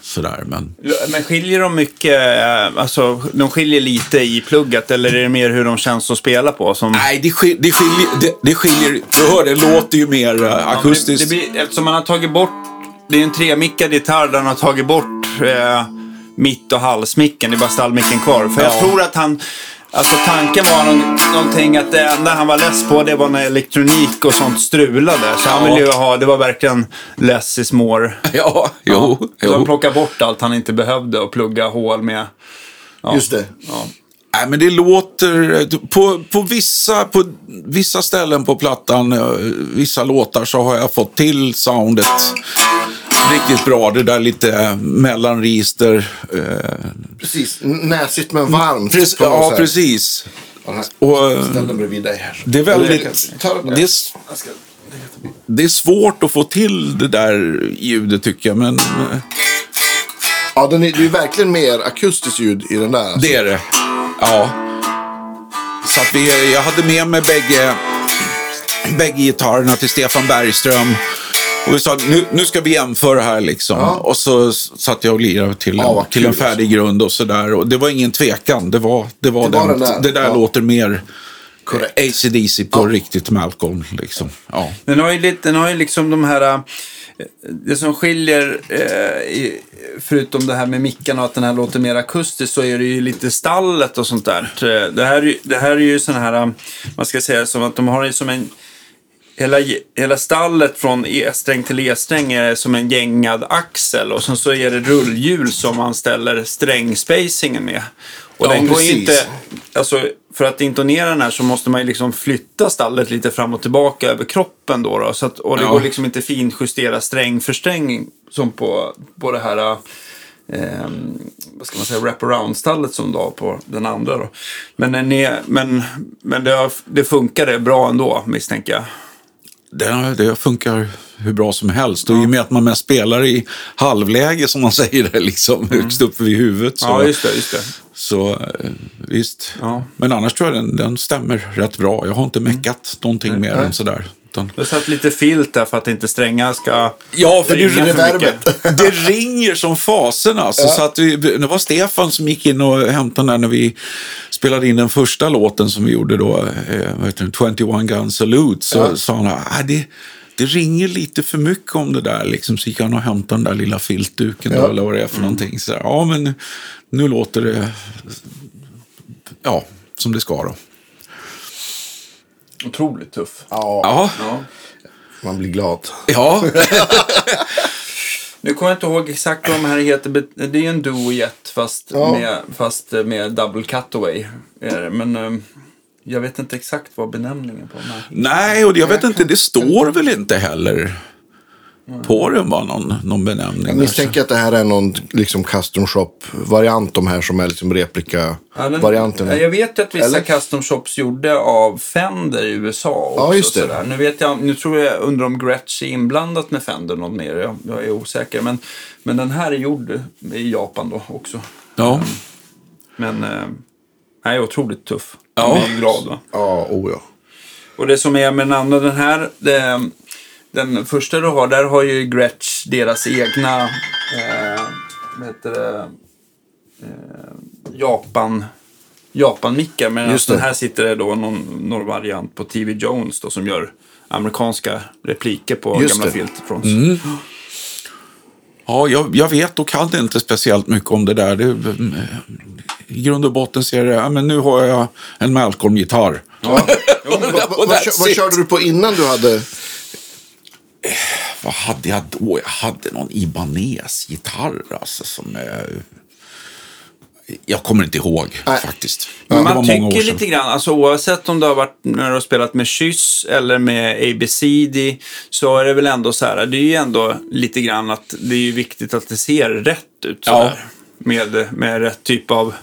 Sådär, men... Men skiljer de mycket, eh, alltså de skiljer lite i plugget eller är det mer hur de känns att spela på? Som... Nej, det, skil, det skiljer... Det, det skiljer du hör, det låter ju mer uh, Ja, akustiskt. Det, det blir, eftersom man har tagit bort, det är en tremickad gitarr där han har tagit bort eh, mitt och halsmicken, det är bara stallmicken kvar. För jag Ja. tror att han, alltså tanken var någon, någonting att det enda han var less på det var när elektronik och sånt strulade. Så han Ja. ville ju ha, det var verkligen less is more. Ja, jo. Så han jo. plockade bort allt han inte behövde och plugga hål med. Ja. Just det. Ja. Nej, men det låter... På, på, vissa, på vissa ställen på plattan, eh, vissa låtar, så har jag fått till soundet riktigt bra. Det där lite mellanregister. Eh, Precis. Näsigt men varmt. något ja, sätt. precis. Här. Och, eh, Ställ den bredvid dig här. det är väldigt... Det är, det är svårt att få till det där ljudet tycker jag, men eh, Ja, den är, det är verkligen mer akustiskt ljud i den där. Alltså. det är det. Ja. Så vi, jag hade med mig bägge, bägge gitarrerna till Stefan Bergström. Och vi sa nu, nu ska vi jämföra här liksom. Ja. Och så satt jag och lirade till, Ja, en, vad till en färdig grund och sådär. Och det var ingen tvekan. Det var, det var, Det var den, den där, Det där ja. låter mer Korrekt. AC/DC på riktigt Malcolm. Liksom. Ja. Den har ju, lite, den har ju liksom de här... eh, Det som skiljer, i, förutom det här med mickarna och att den här låter mer akustisk, så är det ju lite stallet och sånt där. Eh, Det här, är ju- det här är ju sån här, man ska säga som att de har det som en... Hela, hela stallet från E-sträng till E-sträng är som en gängad axel och sen så är det rullhjul som man ställer strängspacingen med. Och Ja, den går precis. inte, alltså för att intonera den här så måste man ju liksom flytta stallet lite fram och tillbaka över kroppen då. då så att, och det Ja. går liksom inte finjustera sträng för sträng som på, på det här ehm, vad ska man säga, wraparound-stallet som du har på den andra. Då. Men, är, men, men det, har, det funkade bra ändå misstänker jag. Det, det funkar hur bra som helst. Och i och med att man mest spelar i halvläge, som man säger, det, liksom, högst upp vid huvudet. Så, Ja, just det. Just det. så eh, visst. Ja. Men annars tror jag den, den stämmer rätt bra. Jag har inte meckat någonting mer än sådär. Utan, Det satt lite filt där för att inte strängar ska... ja, för det, mycket. det ringer som fasen alltså. Så att vi, det var Stefan som gick in och hämtade den där när vi spelade in den första låten som vi gjorde då, eh, vad heter den, 21 Gun Salute. Så sa han att det, det ringer lite för mycket om det där. Liksom. Så gick han och hämtade den där lilla filtduken då, Ja. eller vad det är för någonting. Så, ja, men nu låter det ja, som det ska då. Otroligt tuff. Ja, Ja, Ja. man blir glad. ja. Nu kommer jag inte ihåg exakt vad de här heter. Det är en duo-jet fast, Ja. med, fast med double cutaway. Men eh, jag vet inte exakt vad benämningen på de här Nej, och jag vet inte, det står väl inte heller på den var någon, någon benämning. Jag misstänker att det här är någon liksom custom shop-variant. De här som är liksom Ja, den- replika-varianten. Jag vet ju att vissa Eller? custom shops gjorde av Fender i USA också. Ja, just det. Sådär. Nu, vet jag, nu tror jag, undrar om Gretsch är inblandat med Fender något mer. Jag, jag är osäker. Men, men den här är gjord i Japan då också. Ja. Men eh, nej, otroligt tuff. Ja. Jag är glad va. Ja, oh ja. Och det som är med den andra, den här, det, den första du har, där har ju Gretsch deras egna, eh, vad heter det, eh, Japan, Japan-mickar. Just den här sitter det då någon, någon variant på TV Jones då, som gör amerikanska repliker på Just gamla det. filterfrons. Ja, jag, jag vet och kan inte speciellt mycket om det där. Det, I grund och botten ser det, ja, men nu har jag en Malcolm-gitarr. ja. vad, vad, vad, vad körde du på innan du hade? Vad hade jag då? Jag hade någon Ibanez-gitarr alltså, som... Eh, jag kommer inte ihåg Nej. faktiskt. Men man tycker lite grann, alltså oavsett om du har varit när du har spelat med Kyss eller med ABCD så är det väl ändå så här, det är ju ändå lite grann att det är viktigt att det ser rätt ut så Ja. med, med rätt typ av eh,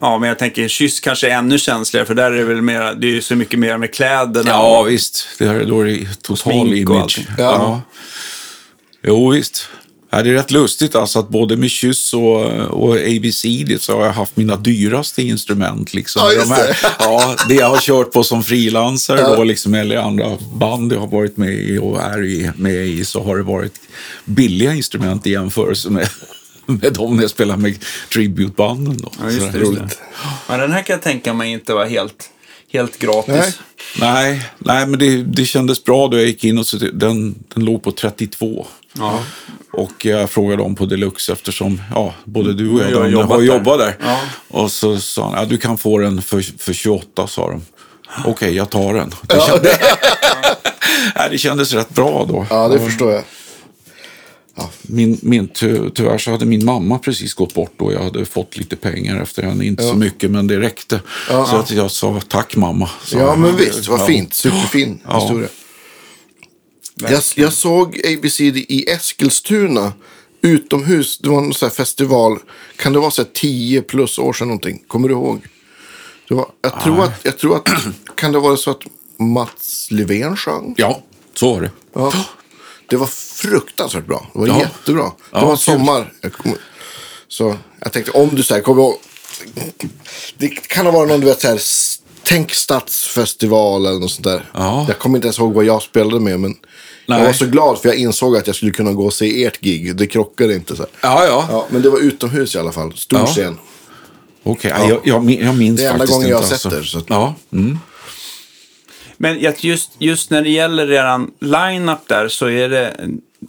ja, men jag tänker Kyss kanske är ännu känsligare för där är det väl mer, det är ju så mycket mer med kläderna. Ja, och- visst. Det här, då är det total image. allting. Ja. Jo, visst. Ja, det är rätt lustigt alltså att både med Kyss och, och ABC så har jag haft mina dyraste instrument. Liksom. Ja, just De här, det. ja, det jag har kört på som frilansare då, liksom, eller andra band jag har varit med i och är med i så har det varit billiga instrument i jämförelse med, med de jag spelar med tributebanden. Då. Ja, just det, det just roligt. Ja, den här kan jag tänka mig inte var helt, helt gratis. Nej. Nej, nej, men det, det kändes bra då jag gick in och så, den, den låg på 32. Ja. Och jag frågade dem på Deluxe eftersom ja, både du och jag, Jag har jobbat har där. jobbat där. Ja. Och så sa han, ja, du kan få den för, för 28 sa de. Okej, jag tar den. Det, kändes, nej, det kändes rätt bra då. Ja, det förstår jag. Min, min, ty, tyvärr så hade min mamma precis gått bort och jag hade fått lite pengar efter henne. Inte så mycket, men det räckte. Så att jag sa tack mamma. sa Ja, men visst. Vad Ja. fint. Superfin Ja. historia. Jag, jag såg ABCD i Eskilstuna utomhus. Det var en sån festival. Kan det vara så här 10 plus år sedan någonting? Kommer du ihåg? Det var, jag, tror att, jag tror att... Kan det vara så att Mats Levén sjöng? Ja, så var det. Ja. Det var fruktansvärt bra. Det var Ja. jättebra. Det Ja, var sommar. Jag kom, så jag tänkte om du säger kommer ihåg. Det kan ha varit någon du vet så här. Tänk stadsfestival eller något sånt där. Ja. Jag kommer inte ens ihåg vad jag spelade med. Men jag Nej. var så glad för jag insåg att jag skulle kunna gå och se ert gig. Det krockade inte. Så. Ja, ja. Ja, men det var utomhus i alla fall. Stor scen. Okej, jag, jag, min- jag minns Det är enda faktiskt gången jag inte. har sett alltså. er, så Ja. Mm. Men just, just när det gäller eran line-up där så är det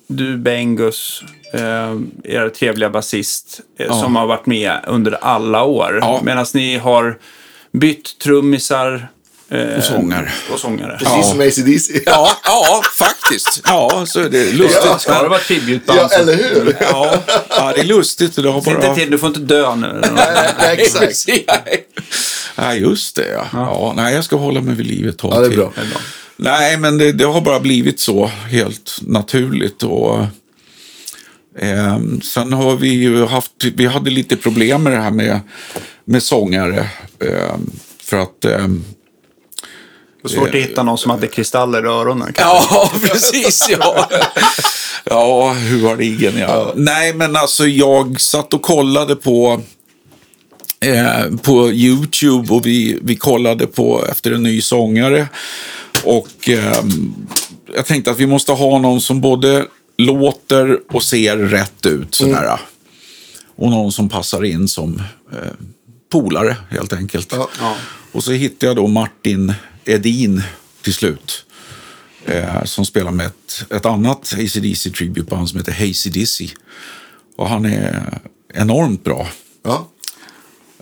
du, Bengus, eh, er trevliga basist, eh, som har varit med under alla år. Ja. Medan ni har bytt trummisar eh, Och sångare. Och sångare. Precis Ja. som ACDC. Ja, ja, faktiskt. Ja, så är det lustigt. Ja. Ska det vara tributeband? Ja, så- eller hur? Ja, ja, det är lustigt. Det har bara... inte till, du får inte dö nu. Nej, exakt. Nej. Nej, just det. Ja. Ja. nej, jag ska hålla mig vid livet Ja, det är till. bra. Det är bra. Nej, men det, det har bara blivit så helt naturligt. Och, eh, sen har vi ju haft, vi hade lite problem med det här med, med sångare. Eh, för att... Eh, Det var svårt att hitta någon som hade kristaller i öronen. Ja, precis. Ja, ja huvudligen ja. Nej, men alltså jag satt och kollade på eh, på YouTube och vi, vi kollade på efter en ny sångare. Och eh, jag tänkte att vi måste ha någon som både låter och ser rätt ut. Sådär. Och någon som passar in som eh, polare helt enkelt. Ja. Ja. Och så hittade jag då Martin Edin till slut. Eh, som spelar med ett, ett annat ACDC tributeband som heter Hazy Dizzy. Och han är enormt bra. Ja.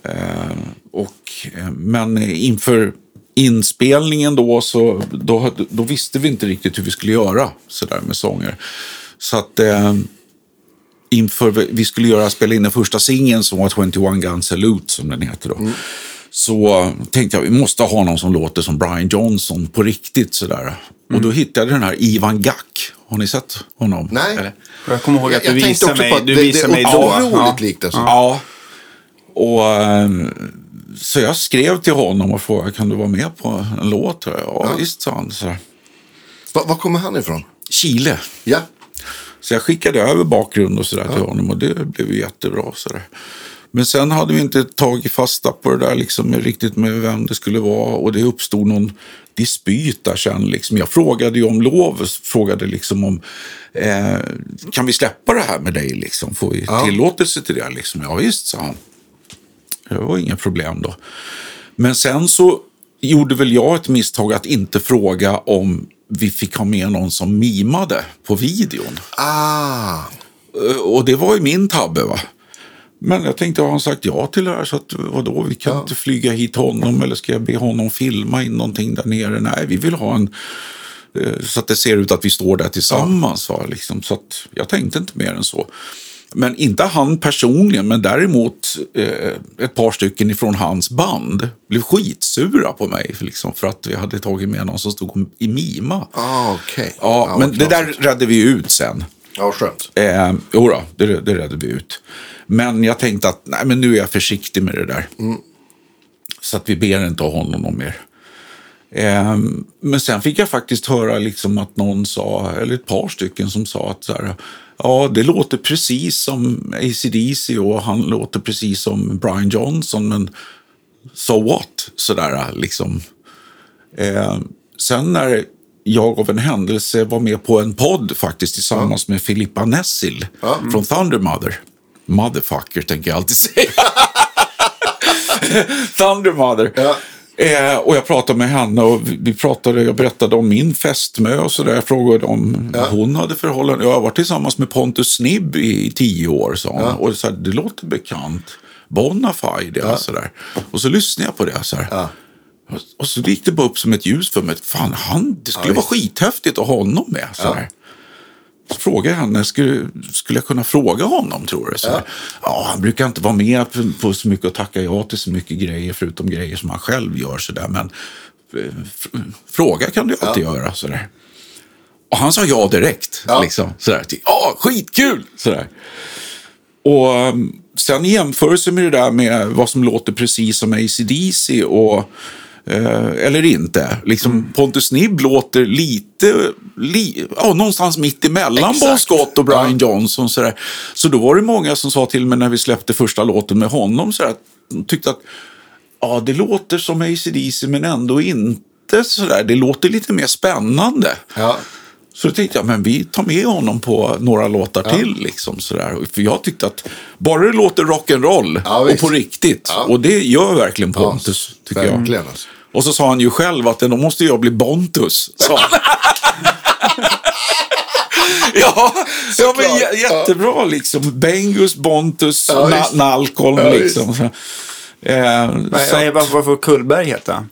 Eh, och, eh, men inför inspelningen då så då, då visste vi inte riktigt hur vi skulle göra så där med sånger. Så att eh, inför vi- skulle göra, spela in den första singeln som var 21 Gun Salute som den heter då. Så tänkte jag vi måste ha någon som låter som Brian Johnson på riktigt sådär. Och då hittade jag den här Ivan Gack. Har ni sett honom? Nej. Eller? Jag kommer ihåg att Jag, du jag visade mig, på att du det, det visade mig är då. otroligt Ja. likt. Alltså. Ja. Och, eh, så jag skrev till honom och frågade kan du vara med på en låt? Ja, visst, sa han. Så. Va- Var kommer han ifrån? Chile. Ja. Så jag skickade över bakgrund och sådär till honom och det blev jättebra. Så där. Men sen hade vi inte tagit fasta på det där liksom, riktigt med vem det skulle vara och det uppstod någon dispyt där sen. Liksom. Jag frågade ju om lov, frågade liksom om eh, kan vi släppa det här med dig? Liksom? Får vi Ja. tillåtelse till det? Liksom? Ja visst, sa han. Det var inga problem då. Men sen så gjorde väl jag ett misstag att inte fråga om vi fick ha med någon som mimade på videon. Ah. Eh, Och det var ju min tabbe va. Men jag tänkte, har han sagt ja till det här? Så att, vadå, vi kan inte flyga hit honom eller ska jag be honom filma in någonting där nere? Nej, vi vill ha en... eh, Så att det ser ut att vi står där tillsammans. Va? Liksom. Så att jag tänkte inte mer än så. Men inte han personligen, men däremot eh, ett par stycken ifrån hans band blev skitsura på mig. Liksom, för att vi hade tagit med någon som stod i mima. Ah, okej. Ja, men vad det där redde vi ut sen. Ja, skönt. Eh, jo då, det, det redde vi ut. Men jag tänkte att nej, men nu är jag försiktig med det där. Så att vi ber inte honom om mer. Eh, men sen fick jag faktiskt höra liksom att någon sa, eller ett par stycken som sa att så här, Ja, det låter precis som ACDC och han låter precis som Brian Johnson, men so what? Sådär liksom. Eh, sen när jag av en händelse var med på en podd faktiskt tillsammans med Filippa Nessil från Thundermother. Motherfucker tänker jag alltid säga. Thundermother. Ja. Eh, och jag pratade med henne och vi- pratade, jag berättade om min fästmö och sådär. Jag frågade om hon hade förhållanden. Jag har varit tillsammans med Pontus Snibb i, tio år, sa hon. Och så här, det låter bekant. Bonafide, ja. sådär. Och så lyssnade jag på det. Så. Ja. Och, och så gick det bara upp som ett ljus för mig. Fan, han, det skulle Ja, vara skithäftigt att ha honom med. Så frågade jag henne, skulle, skulle jag kunna fråga honom tror du? Så ja. ja, han brukar inte vara med på, på så mycket och tacka ja till så mycket grejer, förutom grejer som han själv gör. Så där. Men eh, fråga kan du alltid göra. Så där. Och han sa ja direkt. Ja. Liksom, så där. Ja, skitkul! Så där. Och um, sen i jämförelse med det där med vad som låter precis som ACDC och eller inte. Liksom Pontus Nibb låter lite, li, ja, någonstans mitt emellan Exakt. Bon Scott och Brian Johnson. Så, där. så då var det många som sa till mig när vi släppte första låten med honom så där, de tyckte att ja, det låter som ACDC men ändå inte så där. Det låter lite mer spännande. Ja. Så då tänkte jag, men vi tar med honom på några låtar till. Liksom, sådär. För jag tyckte att bara det låter rock'n'roll Ja, och på riktigt. Ja. Och det gör verkligen Pontus, tycker jag. Verkligen alltså. Och så sa han ju själv att då måste jag bli Bontus. sa han. ja, ja men jä- jättebra liksom. Bengus, Bontus, Ja, Na-. Nalkolm Ja, liksom. Så, eh, Nej, så nej, att- varför, varför Kullberg? Ja,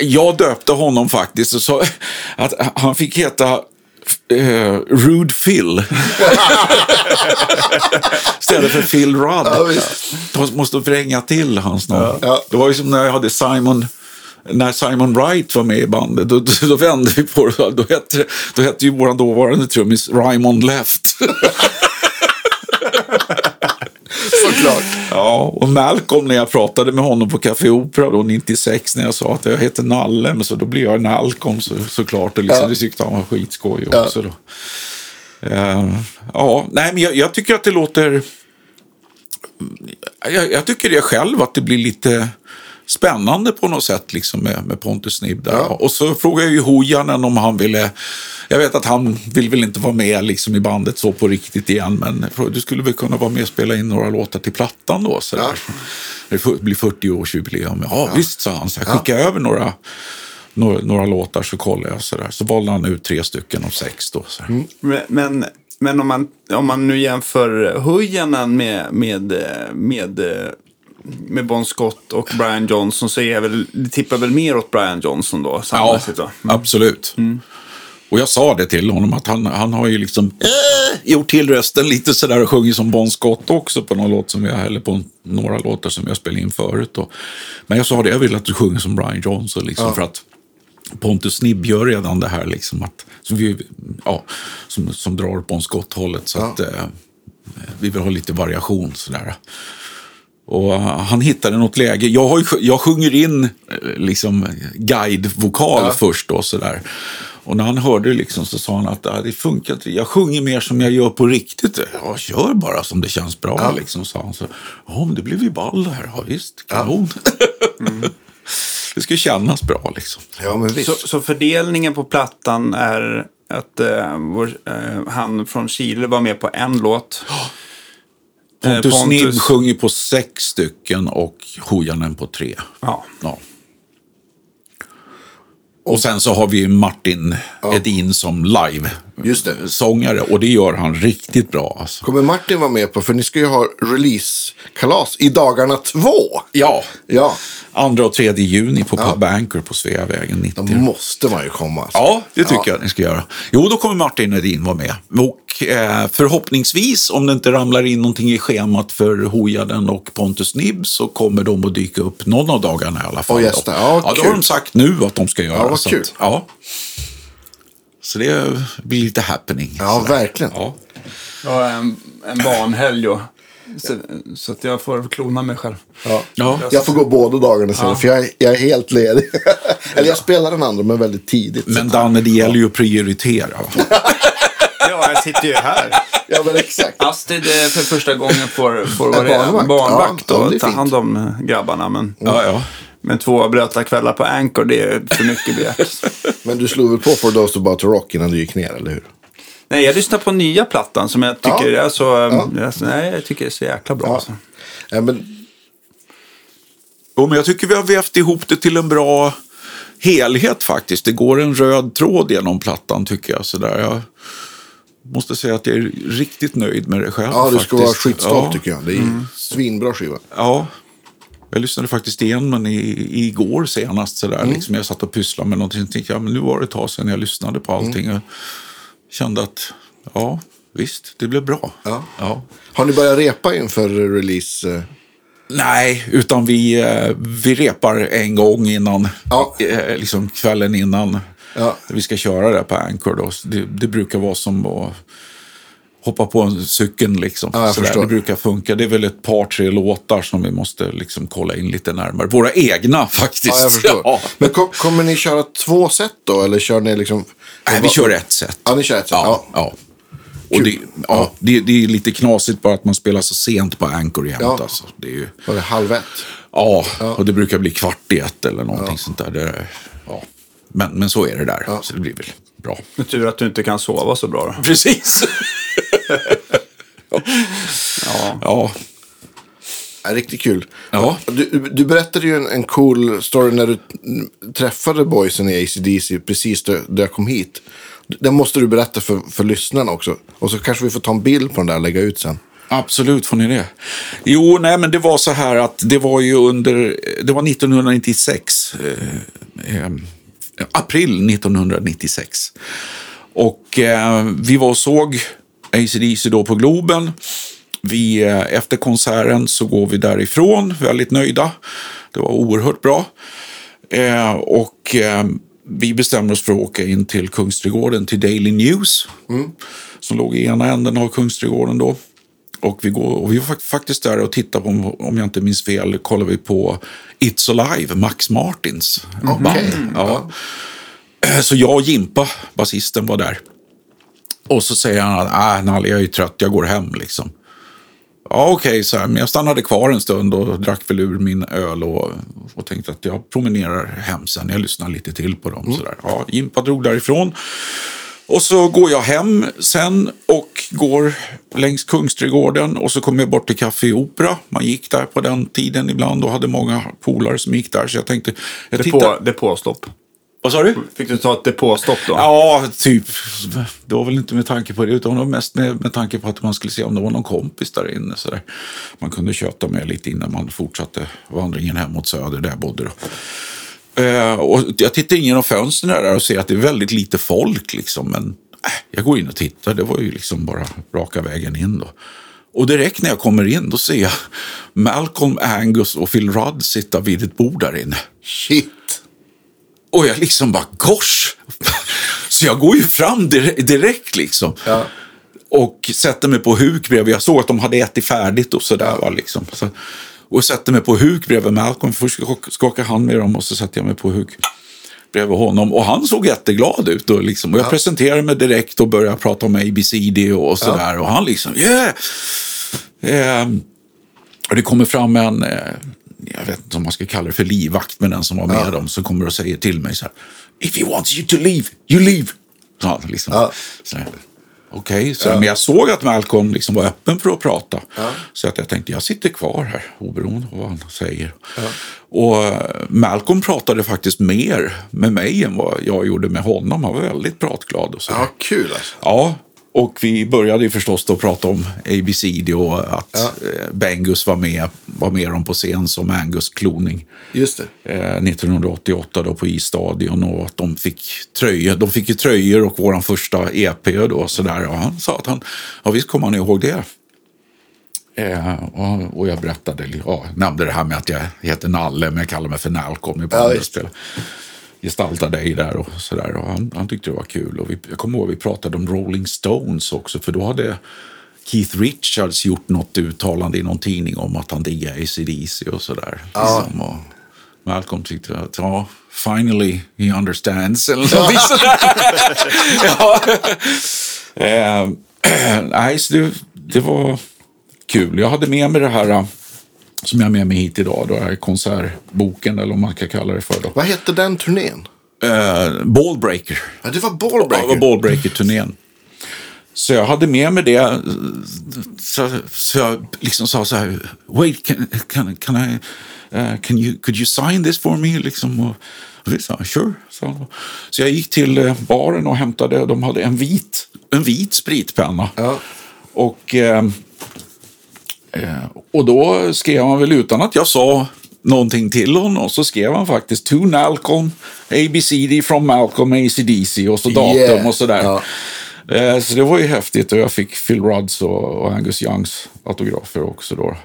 Jag döpte honom faktiskt och sa att han fick heta eh, Rude Phil. Istället för Phil Rudd. Ja, måste vränga till hans namn. Ja. Det var ju som när jag hade Simon när Simon Wright var med i bandet, då, då, då vände vi på det. Då hette, då hette ju vår dåvarande trummis Raymond Left. Såklart. Ja, och Malcolm när jag pratade med honom på Café Opera då 96 när jag sa att jag heter Nalle, men så då blir jag Nalcolm så, såklart. Och liksom, Ja. Det tyckte han var skitskoj Ja. också. Då. Eh, ja, nej, men jag, jag tycker att det låter... Jag, jag tycker det själv att det blir lite spännande på något sätt liksom med, med Pontus Snibb där. Ja. Och så frågade jag ju Hojanen om han ville... Jag vet att han vill väl inte vara med liksom i bandet så på riktigt igen, men du skulle väl kunna vara med och spela in några låtar till plattan då. Så Ja. Det blir 40-årsjubileum. Ja, visst, sa han. Så jag skickade över några, några, några låtar så kollade jag. Så, där. så valde han ut tre stycken av sex. Då, så. Mm. Men, men, om, man, om man nu jämför Hujanen med, med, med, eh, med Bon Scott och Brian Johnson så är jag väl, det tippar väl mer åt Brian Johnson då? Ja, då. absolut. Och jag sa det till honom att han, han har ju liksom äh, gjort till rösten lite sådär och sjungit som Bon Scott också på någon låt som jag, eller på några låtar som jag spelade in förut. Då. Men jag sa det, jag vill att du sjunger som Brian Johnson liksom för att Pontus Snibb gör redan det här liksom att, som, vi, ja, som, som drar Bon Scott-hållet. Så Ja. att eh, vi vill ha lite variation sådär. Och uh, han hittade något läge. Jag, har ju, jag sjunger in eh, liksom guidevokal Ja. först då sådär. Och när han hörde det liksom så sa han att ah, det funkar inte. Jag sjunger mer som jag gör på riktigt. Ja, kör bara som det känns bra Ja. liksom, sa han. Så, ja, men det blev ju ball här. Ja, visst, kanon. det ska kännas bra liksom. Ja, men visst. Så, så fördelningen på plattan är att eh, vår, eh, han från Chile var med på en låt. Eh, Pontus, Pontus- Snibb sjunger på sex stycken och Hojanen på tre. Ja. Ja. Och sen så har vi Martin Edin som Just det. live-sångare. Och det gör han riktigt bra. Alltså. Kommer Martin vara med på, för ni ska ju ha release-kalas i dagarna två. Ja, Ja, andra och tredje juni på Pub Anchor på Sveavägen 90. då måste man ju komma. Alltså. Ja, det tycker Ja. jag ni ska göra. Jo, då kommer Martin Edin vara med. Och eh, förhoppningsvis, om det inte ramlar in någonting i schemat för Hojaden och Pontus Nibb, så kommer de att dyka upp någon av dagarna i alla fall. Och gästa. då. Ja, ja, det kul. har de sagt nu att de ska göra. Ja, vad kul. Att, ja. Så det blir lite happening. Ja, sådär. verkligen. Ja. Jag har en, en barnhelg då. Så, så att jag får klona mig själv. Ja. Ja. Jag får gå båda dagarna sen, för jag, är- jag är helt ledig. Eller jag spelar den andra, men väldigt tidigt. Men Danne, det gäller ju att prioritera. Ja, Ja, jag sitter ju här. Ja, men exakt. Astrid eh, för första gången får, får vara barnvakt. barnvakt Ja, ja, och ta hand om eh, grabbarna. Men, Ja, ja. Men två blöta kvällar på Anchor, det är för mycket begärt. Men du slog väl på For Those About To Rock innan du gick ner, eller hur? Nej, jag lyssnar på nya plattan som jag tycker Ja. är så... Ja. jag- Nej, jag tycker det är så jäkla bra. Alltså. Ja, men, Jo, men jag tycker vi har vävt ihop det till en bra helhet faktiskt. Det går en röd tråd genom plattan tycker jag. Sådär. Jag måste säga att jag är riktigt nöjd med det själv. ja, du ska faktiskt. vara skitstolt ja. tycker jag. Det är mm. svinbra skiva. Ja. Jag lyssnade faktiskt igen men i, igår senast. Sådär, Mm. liksom, jag satt och pysslade med någonting. och tänkte, ja, men nu var det ett tag sedan jag lyssnade på allting. Mm. Jag kände att ja, visst, det blev bra. Ja. Ja. Har ni börjat repa inför release? eh? Nej, utan vi, eh, vi repar en gång innan, Ja. eh, liksom kvällen innan Ja. vi ska köra det på Anchor. Då. Det, det brukar vara som att hoppa på en cykeln. Liksom. Ja, Sådär. Det brukar funka. Det är väl ett par, tre låtar som vi måste liksom kolla in lite närmare. Våra egna faktiskt. Ja, jag förstår. Ja. Men kom, kommer ni köra två set då? Eller kör ni liksom... Nej, vi kör ett set. Ja, ni kör ett set. Ja, Ja. ja. Och det, ja, det, det är lite knasigt bara att man spelar så sent på Anchor jämt. Ja. Alltså. Det är ju, Var det halv ett? ja, och det brukar bli kvart i ett eller någonting sånt där. Det, ja. men, men så är det där, så det blir väl bra. Tur att du inte kan sova så bra. Då. Precis. Ja. ja. Ja, riktigt kul. Ja. Du, du berättade ju en, en cool story när du träffade boysen i ACDC precis då, då jag kom hit. Den måste du berätta för, för lyssnarna också. Och så kanske vi får ta en bild på den där och lägga ut sen. Absolut får ni det. Jo, nej, men det var så här att det var ju under, det var 1996. Eh, eh, april 1996. Och eh, vi var och såg ACDC då på Globen. Vi, eh, efter konserten så går vi därifrån, väldigt nöjda. Det var oerhört bra. Eh, och eh, vi bestämmer oss för att åka in till Kungsträdgården, till Daily News. Som låg i ena änden av Kungsträdgården då. Och vi, går, och vi var fak- faktiskt där och tittade på, om- jag inte minns fel, kollade vi på It's Alive, Max Martins band. Ja. Så jag och Jimpa, basisten, var där. Och så säger han att äh, Nalle, jag är trött, jag går hem liksom. Ja, okej, så här, men jag stannade kvar en stund och drack väl ur min öl och, och tänkte att jag promenerar hem sen. Jag lyssnar lite till på dem. Så där. Ja, Jimpa drog därifrån. Och så går jag hem sen och går längs Kungsträdgården och så kommer jag bort till Café Opera. Man gick där på den tiden ibland och hade många polare som gick där. Så jag tänkte, jag tittar... Depå, depåstopp. Vad sa du? Fick du ta ett depåstopp då? Ja, typ. Det var väl inte med tanke på det, utan det var mest med, med tanke på att man skulle se om det var någon kompis där inne. Så där. Man kunde köta med lite innan man fortsatte vandringen hem mot söder där jag bodde. Då. Eh, och jag tittar in genom fönstren där och ser att det är väldigt lite folk. Liksom, men äh, jag går in och tittar. Det var ju liksom bara raka vägen in. Då. Och direkt när jag kommer in då ser jag Malcolm Angus och Phil Rudd sitta vid ett bord där inne. Shit. Och jag liksom bara, kors! Så jag går ju fram direkt, liksom. Ja. Och sätter mig på huk bredvid. Jag såg att de hade ätit färdigt och sådär. Va, liksom. så, och sätter mig på huk bredvid Malcolm. Först skak- skakar han med dem och så sätter jag mig på huk bredvid honom. Och han såg jätteglad ut. Och, liksom, och jag presenterade mig direkt och började prata om ABCD och sådär. Och han liksom, yeah! Ehm, och det kommer fram en, eh, jag vet inte om man ska kalla det för livvakt, men den som var med dem, som kommer och säger till mig så här. If he wants you to leave, you leave. Han liksom. Ja. Okej, så här, men jag såg att Malcolm liksom var öppen för att prata. Så att jag tänkte, jag sitter kvar här, oberoende av vad han säger. Och eh, Malcolm pratade faktiskt mer med mig än vad jag gjorde med honom. Han var väldigt pratglad och så. Ja, kul alltså. Ja, och vi började ju förstås då prata om ABCD och att eh, Bengus var med, var med dem på scen som Angus kloning. Just det. Eh, 1988 då på isstadion och att de fick tröjor. De fick ju tröjor och våran första EP då sådär. Och han sa att han, ja visst kommer han ihåg det. Eh, och, och jag berättade, ja, nämnde det här med att jag heter Nalle men jag kallar mig för Nalcom i bandet. Ja, gestalta dig där och sådär. Han, han tyckte det var kul. Och vi, jag kommer ihåg vi pratade om Rolling Stones också, för då hade Keith Richards gjort något uttalande i någon tidning om att han diggar ACDC och sådär. Liksom. Och Malcolm tyckte att, ja, finally he understands. Eller någonting sådär. ja. Eh, nej, så det, det var kul. Jag hade med mig det här som jag har med mig hit idag. Då, här konsertboken eller vad man ska kalla det för. Då. Vad hette den turnén? Eh, Ballbreaker. Ja, det var Ja, det Ballbreaker. var Ballbreaker-turnén. Så jag hade med mig det. Så, så jag liksom sa så här, wait, can, can, can I, uh, can you, could you sign this for me? Liksom, och, och sa, sure. han. Så jag gick till eh, baren och hämtade, de hade en vit, en vit spritpenna. Ja. Och, eh, och då skrev han väl utan att jag sa någonting till honom så skrev han faktiskt To Malcolm, ABCD from Malcolm, ACDC och så datum Yeah. och sådär. Ja. Eh, Så det var ju häftigt och jag fick Phil Rudds och Angus Youngs autografer också då.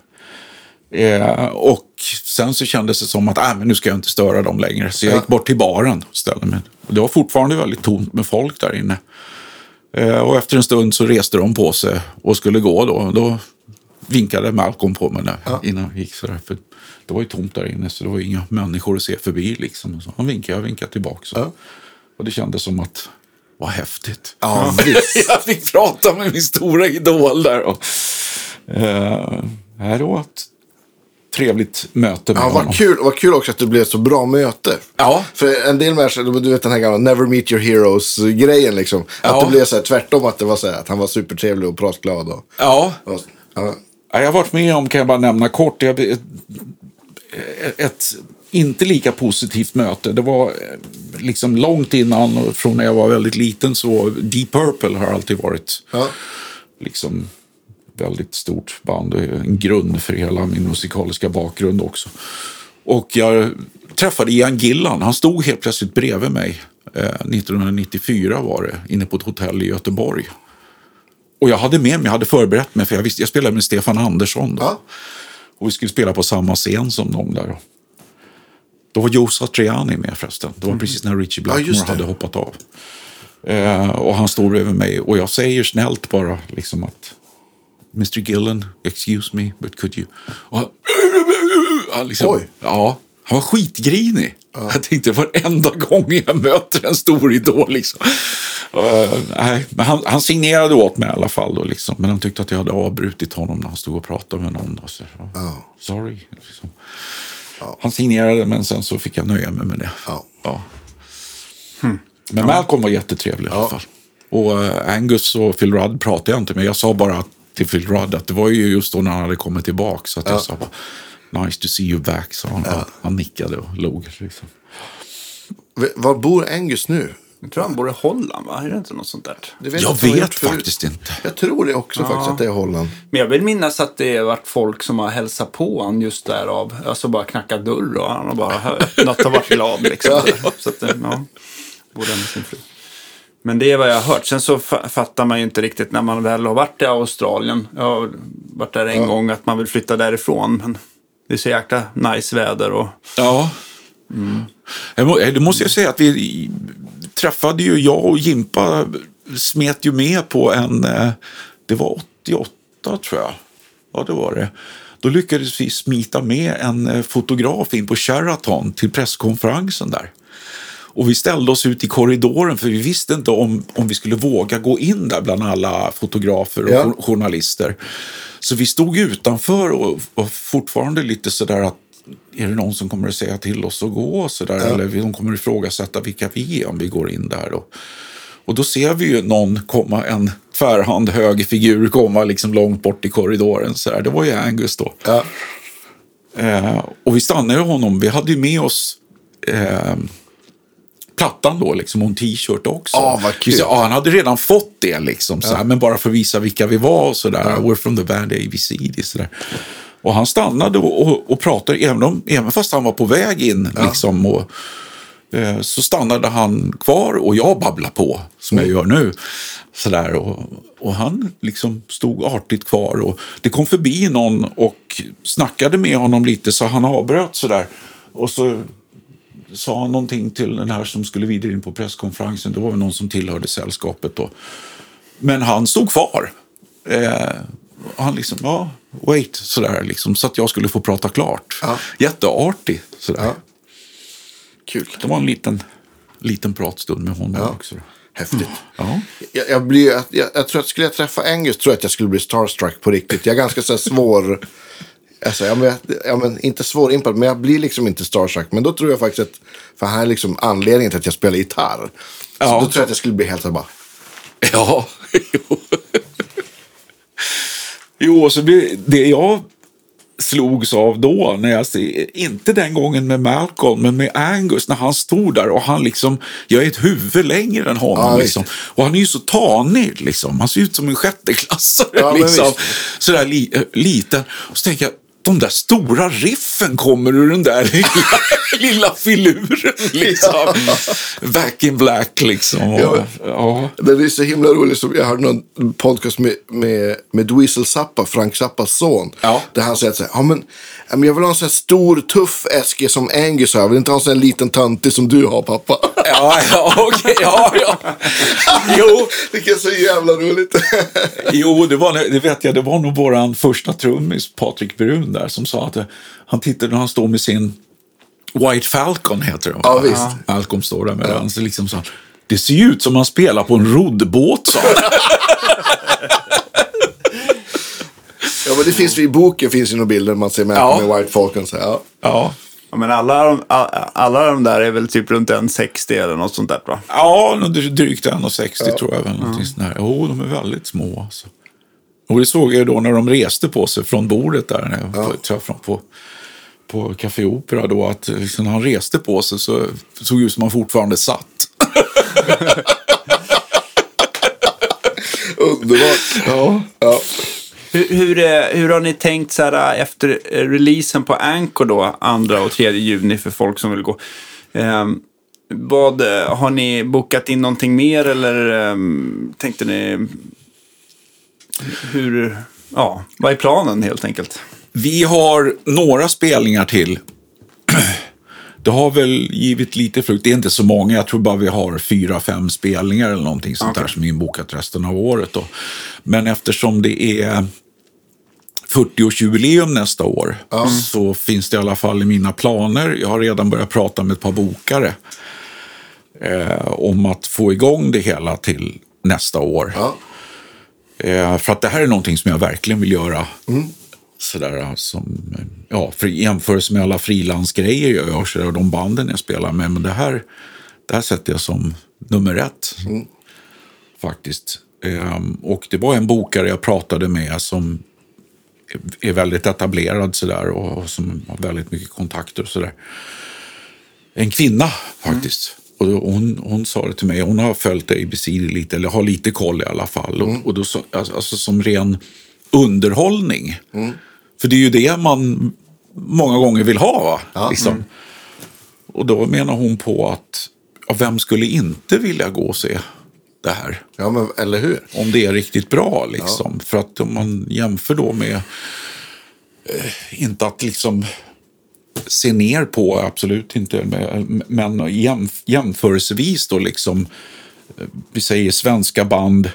Eh, och sen så kändes det som att äh, men nu ska jag inte störa dem längre. Så jag Ja. gick bort till baren och ställde mig. Och det var fortfarande väldigt tomt med folk där inne. Eh, och efter en stund så reste de på sig och skulle gå då. Då vinkade Malcolm på mig när, innan jag gick. Sådär. För det var ju tomt där inne så det var inga människor att se förbi. Liksom. Så han vinkade, jag vinkade tillbaka. Så. Ja. Och det kändes som att, vad häftigt. Ja, jag fick prata med min stora idol där. Och, eh, det var ett trevligt möte med Ja, honom. vad kul, vad kul också att det blev ett så bra möte. Ja. För en del människor, du vet den här gamla never meet your heroes-grejen liksom. Att Ja. det blev så här tvärtom, att det var så här, att han var supertrevlig och pratglad. Och, Ja, och, ja. Ja, Jag har varit med om, kan jag bara nämna kort, ett, ett inte lika positivt möte. Det var eh, liksom långt innan, från när jag var väldigt liten, så Deep Purple har alltid varit Ja. liksom väldigt stort band och en grund för hela min musikaliska bakgrund också. Och jag träffade Ian Gillan, han stod helt plötsligt bredvid mig. Eh, 1994 var det, inne på ett hotell i Göteborg. Och jag hade med mig, jag hade förberett mig, för jag, visste, jag spelade med Stefan Andersson. Då. Ja. Och vi skulle spela på samma scen som de där. Då var Joe Satriani med förresten. Det var precis när Richie Blackmore det. hade hoppat av. Eh, och han står bredvid mig och jag säger snällt bara liksom att Mr Gillen, excuse me, but could you... Och han, han liksom, Oj. Ja, han var skitgrinig. Jag tänkte varenda gång jag möter en stor idol. Liksom. Nej, men han, han signerade åt mig i alla fall. Då, liksom. Men han tyckte att jag hade avbrutit honom när han stod och pratade med någon. Då, så, Ja. Sorry. Liksom. Han signerade men sen så fick jag nöja mig med det. Ja. Ja. Men Malcolm var jättetrevlig i alla fall. Och eh, Angus och Phil Rudd pratade jag inte med. Jag sa bara till Phil Rudd att det var ju just då när han hade kommit tillbaka. Så att jag sa bara, nice to see you back, sa han. Han nickade och log. Liksom. Var bor Angus nu? Jag tror han bor i Holland, va? Är det inte något sånt där? Det Jag vet förut. faktiskt inte. Jag tror det också faktiskt att det är Holland. Men jag vill minnas att det har varit folk som har hälsat på han just därav. Alltså bara knackat dörr och han har bara öppnat och varit glad liksom. Så att, det- ja, både med sin fru. Men det är vad jag har hört. Sen så fa- fattar man ju inte riktigt när man väl har varit i Australien. Jag har varit där en gång att man vill flytta därifrån. Men det är så jäkla nice väder och Ja. Jag må- Det måste jag säga att vi träffade ju, jag och Jimpa smet ju med på en, eh, det var 88 tror jag. Ja, det var det. Då lyckades vi smita med en eh, fotograf in på Sheraton till presskonferensen där. Och vi ställde oss ut i korridoren för vi visste inte om, om vi skulle våga gå in där bland alla fotografer och Ja. jour- journalister. Så vi stod utanför och var fortfarande lite sådär att är det någon som kommer att säga till oss att gå? Så där, Eller de kommer att ifrågasätta vilka vi är om vi går in där. Och, och då ser vi ju någon komma, en tvärhand hög figur komma liksom långt bort i korridoren. Så där. Det var ju Angus då. Ja. Eh, och vi stannade honom. Vi hade ju med oss eh, plattan då, liksom, och en t-shirt också. Ah, vad kul. Sa, ja, han hade redan fått det, liksom, så här, men bara för att visa vilka vi var och sådär. We're from the band ABCD. Så där. Och han stannade och, och, och pratade, även, om, även fast han var på väg in. Liksom, och, eh, så stannade han kvar och jag babblade på, som jag gör nu. Sådär, och, och han liksom stod artigt kvar. Och det kom förbi någon och snackade med honom lite, så han avbröt sådär. Och så sa han någonting till den här som skulle vidare in på presskonferensen. Det var väl någon som tillhörde sällskapet då. Men han stod kvar. Eh, och han liksom, ja, wait, sådär liksom. Så att jag skulle få prata klart. Ja. Jätteartig, sådär. Ja. Kul. Det var en liten, liten pratstund med honom Ja. också. häftigt. Ja. Jag, jag, blir, jag, jag, tror att skulle jag träffa Angus tror jag att jag skulle bli starstruck på riktigt. Jag är ganska så svår. Alltså, ja, men, jag- ja, men, inte svårimpad, men jag blir liksom inte starstruck. Men då tror jag faktiskt att, för han är liksom anledningen till att jag spelar gitarr. Så Ja. då tror jag att jag skulle bli helt så bara, Ja, jo. Jo, så det, det jag slogs av då, när jag, se- inte den gången med Malcolm, men med Angus, när han stod där och han liksom, jag är ett huvud längre än honom. Ja, liksom. Och han är ju så tanig, liksom. han ser ut som en sjätteklassare. Ja, liksom. Sådär li, äh, liten. Och så tänker jag, de där stora riffen kommer ur den där lilla, lilla filuren. Liksom. Back in black liksom. Och, Ja. ja. Det är så himla roligt. Som jag hörde någon podcast med, med, med Dweezil Zappa, Frank Zappas son. Ja. Där han säger så här, ja, men, ja, jag vill ha en sån här stor tuff Eske som Angus har. Jag vill inte ha en sån här liten töntig som du har pappa. Ja, ja, okej. ja, ja. Jo, Det är så jävla roligt. jo det, var, det vet jag. Det var nog våran första trummis, Patrik Brun, där, som sa att eh, han tittade när han står med sin White Falcon, heter det. va? Ja, visst. Malcolm står där med den. Så liksom så, det ser ju ut som man spelar på en roddbåt, sa han. ja, men det finns ju i boken finns ju några bilder man ser med, Ja. med White Falcon. Så, ja. Ja. Ja, men alla, de, alla de där är väl typ runt en 60 eller något sånt där va? Ja, drygt 1,60 tror jag. Väl, någonting sånt där. Jo, de är väldigt små. Alltså. Och det såg jag ju då när de reste på sig från bordet där. När jag träffade dem på, på Café Opera. Då, att liksom, när han reste på sig så såg det ut som han fortfarande satt. Underbart. Ja. Ja. Hur, hur, eh, hur har ni tänkt så här, eh, efter eh, releasen på Anchor då, 2 och 3 juni för folk som vill gå? Ehm, vad, eh, har ni bokat in någonting mer eller ehm, tänkte ni... Hur, ja, vad är planen helt enkelt? Vi har några spelningar till. Det har väl givit lite frukt. Det är inte så många. Jag tror bara vi har fyra, fem spelningar eller någonting sånt där som är inbokat resten av året. Då. Men eftersom det är 40-årsjubileum nästa år så finns det i alla fall i mina planer. Jag har redan börjat prata med ett par bokare eh, om att få igång det hela till nästa år. Ja. Eh, för att det här är någonting som jag verkligen vill göra. Sådär, som, eh, ja, för jämförelse med alla frilansgrejer jag gör och de banden jag spelar med. Men det här, det här sätter jag som nummer ett. Faktiskt. Ehm, och det var en bokare jag pratade med som är väldigt etablerad sådär och, och som har väldigt mycket kontakter och sådär. En kvinna faktiskt. Och hon, hon sa det till mig, hon har följt ABC lite, eller har lite koll i alla fall. Och, och då, alltså, alltså som ren underhållning. För det är ju det man många gånger vill ha. Va? Ja. Liksom. Och då menar hon på att ja, vem skulle inte vilja gå och se det här? ja, men eller hur? Om det är riktigt bra liksom. För att om man jämför då med, eh, inte att liksom se ner på, absolut inte, men- jämf jämförelsevis då liksom, eh, vi säger svenska band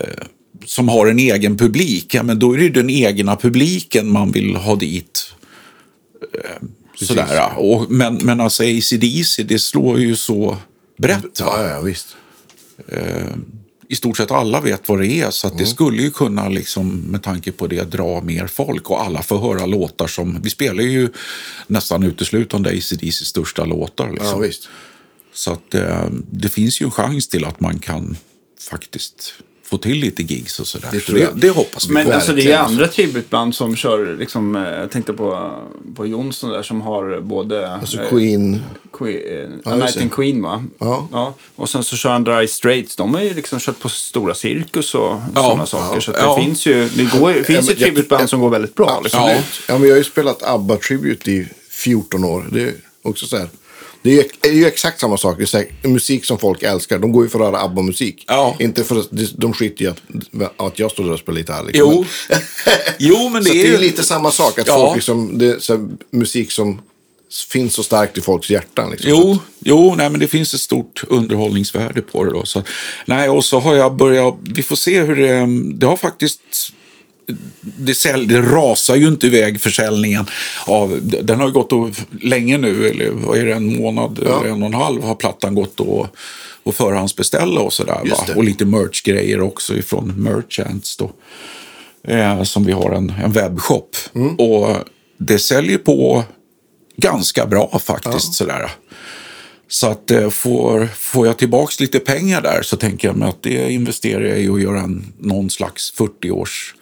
eh, som har en egen publik, ja men då är det ju den egna publiken man vill ha dit. Eh, sådär. Och, men, men alltså ACDC, det slår ju så brett. va? Ja, ja, visst. I stort sett alla vet vad det är. Så att det skulle ju kunna, liksom, med tanke på det, dra mer folk. Och alla får höra låtar som... Vi spelar ju nästan uteslutande ACDCs största låtar. Ja, Liksom. visst. så att eh, det finns ju en chans till att man kan faktiskt få till lite gigs och sådär. Det så det, det hoppas vi Men på. alltså det är andra tributband som kör, liksom, eh, jag tänkte på, på Jonsson där som har både... Alltså eh, Queen. Queen, Ja, A just Night in Queen va? Ja. Och sen så kör han Dry Straits. De har ju liksom kört på stora cirkus och sådana saker. Så att det Ja. finns ju, det går, det finns Ja, ju tributband som går väldigt bra. Liksom. Absolut. Ja. men jag har ju spelat ABBA Tribute i 14 år. Det är också så här. Det är ju, exakt samma sak. Det är musik som folk älskar. De går ju för att höra ABBA-musik. Ja. Inte för att de skiter i att, att jag står där och spelar gitarr. Liksom. Jo. jo, men det är det är ju... lite samma sak. Att Ja. folk liksom, det är här, musik som finns så starkt i folks hjärtan. Liksom. Jo, jo nej, men det finns ett stort underhållningsvärde på det. Då, så, nej, och så har jag börjat, vi får se hur det, det har faktiskt det, sälj, det rasar ju inte iväg försäljningen. Av, den har ju gått och, länge nu, eller vad är det, en månad eller en och en halv har plattan gått och, och förhandsbeställa och sådär. Och lite merch-grejer också ifrån Merchants då. Eh, som vi har en, en webbshop. Mm. Och det säljer på ganska bra faktiskt. Sådär. Så att eh, får, får jag tillbaks lite pengar där så tänker jag mig att det investerar jag i att göra en, någon slags 40-års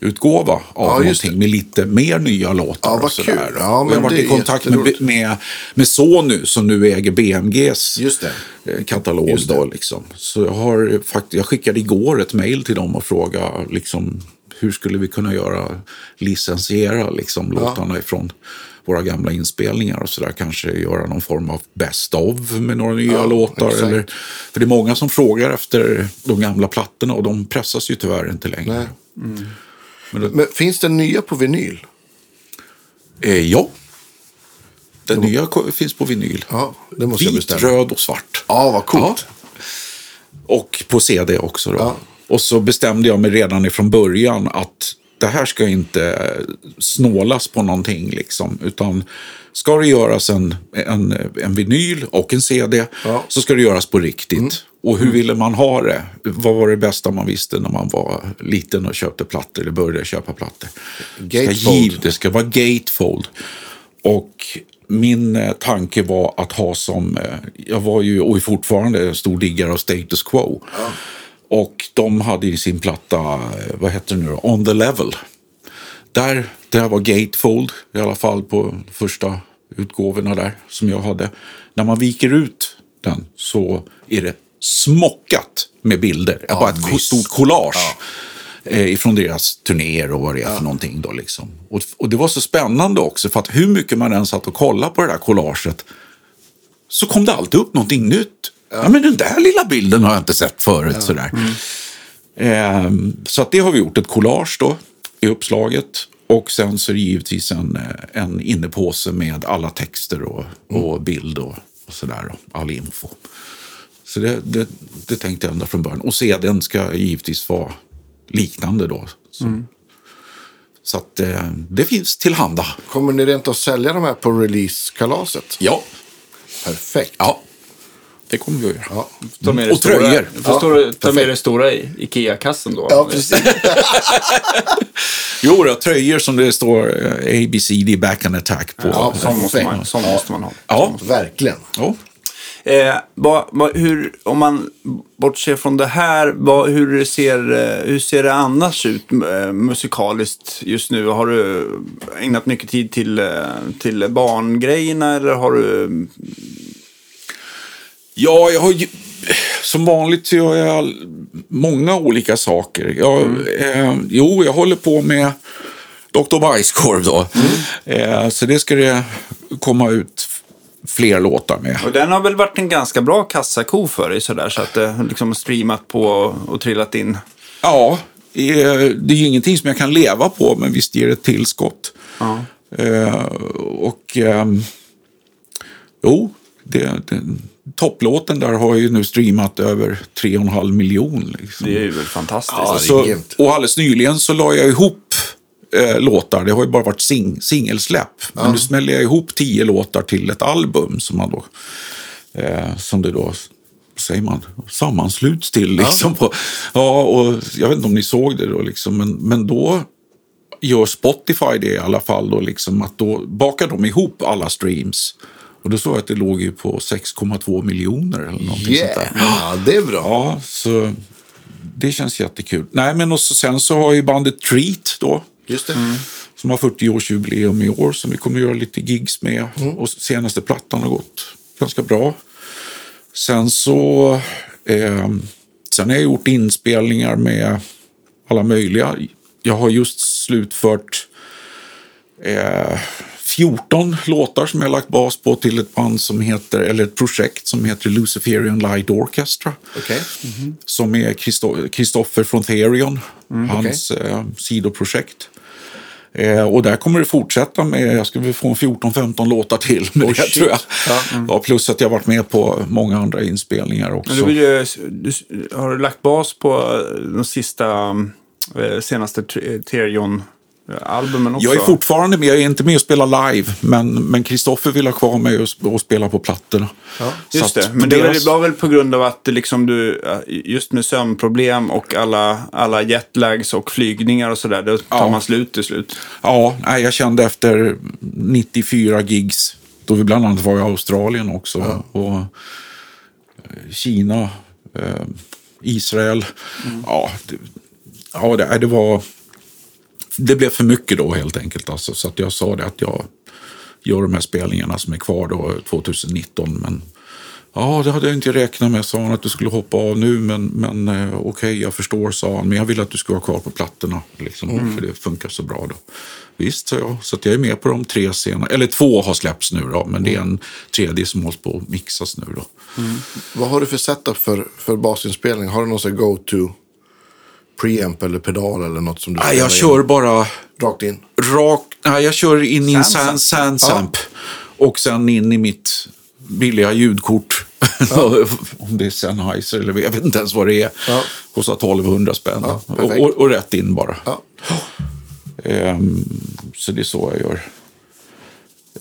utgåva av Ja, någonting med lite mer nya låtar. Ja, och sådär. Ja, Och men jag har varit i kontakt med, med, med Sony som nu äger BMGs Just det. eh, katalog. Just det. Då, liksom. Så jag, har, jag skickade igår ett mejl till dem och frågade liksom, hur skulle vi kunna göra, licensiera liksom, låtarna ifrån våra gamla inspelningar och sådär. Kanske göra någon form av best of med några nya Ja, låtar. exakt. Eller, för det är många som frågar efter de gamla plattorna och de pressas ju tyvärr inte längre. Nej. Men det, Men finns det nya på vinyl? eh, ja, den nya finns på vinyl. Ja, det måste jag Vit, beställa. röd och svart. Ja, vad coolt. Och på CD också. Då. Ja. Och så bestämde jag mig redan ifrån början att det här ska inte snålas på någonting. Liksom, utan ska det göras en, en, en vinyl och en CD Ja. Mm. så ska det göras på riktigt. Och hur ville man ha det? Vad var det bästa man visste när man var liten och köpte plattor eller började köpa plattor? Det ska, Gatefold. giv, det ska vara gatefold. Och min eh, tanke var att ha som, eh, jag var ju och är fortfarande en stor diggare av Status Quo. Och de hade i sin platta, eh, vad heter det nu då, On the Level. Där, där var gatefold, i alla fall på första utgåvorna där som jag hade. När man viker ut den så är det smockat med bilder. bara ett visst. stort collage. Eh, ifrån deras turnéer och vad det är för någonting. Då, liksom. och, och det var så spännande också, för att hur mycket man än satt och kollade på det där collaget så kom det alltid upp någonting nytt. Ja. men den där lilla bilden har jag inte sett förut. Sådär. Ehm, så att det har vi gjort, ett collage då i uppslaget. Och sen så är det givetvis en, eh, en innepåse med alla texter och, och bild och, och sådär. Och all info. Så det, det, det tänkte jag ända från början. Och CDn ska givetvis vara liknande då. Så, så att eh, det finns tillhanda. Kommer ni rent att sälja de här på release-kalaset? Ja. Perfekt. Ja, det kommer vi att göra. Ja. Ta med det Och stora, tröjor. Får Ja, ta med det stora i Ikea-kassen då. Ja, precis. Jo, då, tröjor som det står eh, ABCD back and attack på. Ja, Sån måste man, sån måste man ha. Ja. Verkligen. ja. Eh, vad, vad, hur, om man bortser från det här, vad, hur, ser, eh, hur ser det annars ut eh, musikaliskt just nu? Har du ägnat mycket tid till, eh, till barngrejerna eller har du... Ja, jag har ju, som vanligt så gör jag många olika saker. Jag, eh, jo, jag håller på med Dr. Bajskorv då. Eh, så det ska det komma ut fler låtar med. Och den har väl varit en ganska bra kassako för dig sådär så att det liksom streamat på och, och trillat in. Ja, eh, det är ju ingenting som jag kan leva på, men visst ger det ett tillskott. Ja. Eh, och ehm, jo, det, det, topplåten där har ju nu streamat över 3,5 miljon. Liksom. Det är ju väl fantastiskt. Ja, så, grymt. och alldeles nyligen så la jag ihop eh, låtar. Det har ju bara varit sing, singelsläpp. Men nu smäller jag ihop tio låtar till ett album som, man då, eh, som det då säger man, sammansluts till. Liksom, på, ja, och jag vet inte om ni såg det då, liksom, men, men då gör Spotify det i alla fall. Då, liksom, att då bakar de ihop alla streams. Och då såg jag att det låg ju på 6,2 miljoner eller någonting sånt Yeah. där. Ja, det är bra. Ja, så det känns jättekul. Nej, men och så, sen så har ju bandet Treat då, Just det. som har 40-årsjubileum i år, som vi kommer att göra lite gigs med. Mm. Och senaste plattan har gått ganska bra. Sen så... Eh, sen har jag gjort inspelningar med alla möjliga. Jag har just slutfört eh, 14 låtar som jag lagt bas på till ett band som heter, eller ett projekt som heter Luciferian Light Orchestra. Okej. Som är Christo- Christopher från Therion, hans eh, sidoprojekt. Eh, och där kommer det fortsätta med, jag ska väl få en 14-15 låtar till med Oh, det tror jag. Ja. Ja, plus att jag har varit med på många andra inspelningar också. Du ju, du, har du lagt bas på de sista eh, senaste T- Terion-albumen också. Jag är fortfarande med, jag är inte med och spelar live, men Kristoffer vill ha kvar mig och, och spela på plattorna. Så Just det, men deras- det var väl på grund av att liksom du, just med sömnproblem och alla, alla jetlags och flygningar och sådär, då tar Ja. man slut till slut. Ja, nej, jag kände efter 94 gigs, då vi bland annat var i Australien också, och eh, Kina, eh, Israel. Ja, det, ja det var... Det blev för mycket då helt enkelt. Alltså, så att jag sa det att jag gör de här spelningarna som är kvar då 2019. Men ja, det hade jag inte räknat med, sa han, att du skulle hoppa av nu. Men, men eh, okej, jag förstår, sa han. Men jag vill att du ska vara kvar på plattorna. Liksom, För det funkar så bra då. Visst, sa jag. Så att jag är med på de tre scenerna. Eller två har släppts nu då, men det är en tredje som hålls på att mixas nu då. Vad har du för setup för, för basinspelning? Har du någon go-to preamp eller pedal eller något som du Nej, jag kör in? bara rakt in? rakt. Nej, jag kör in i en Sandsamp. sand, sandsamp. Och sen in i mitt billiga ljudkort. Om det är Sennheiser eller jag vet inte ens vad det är. Ja. Kostar 1200 spänn. Ja, och, och, och rätt in bara. Ja. Ehm, så det är så jag gör.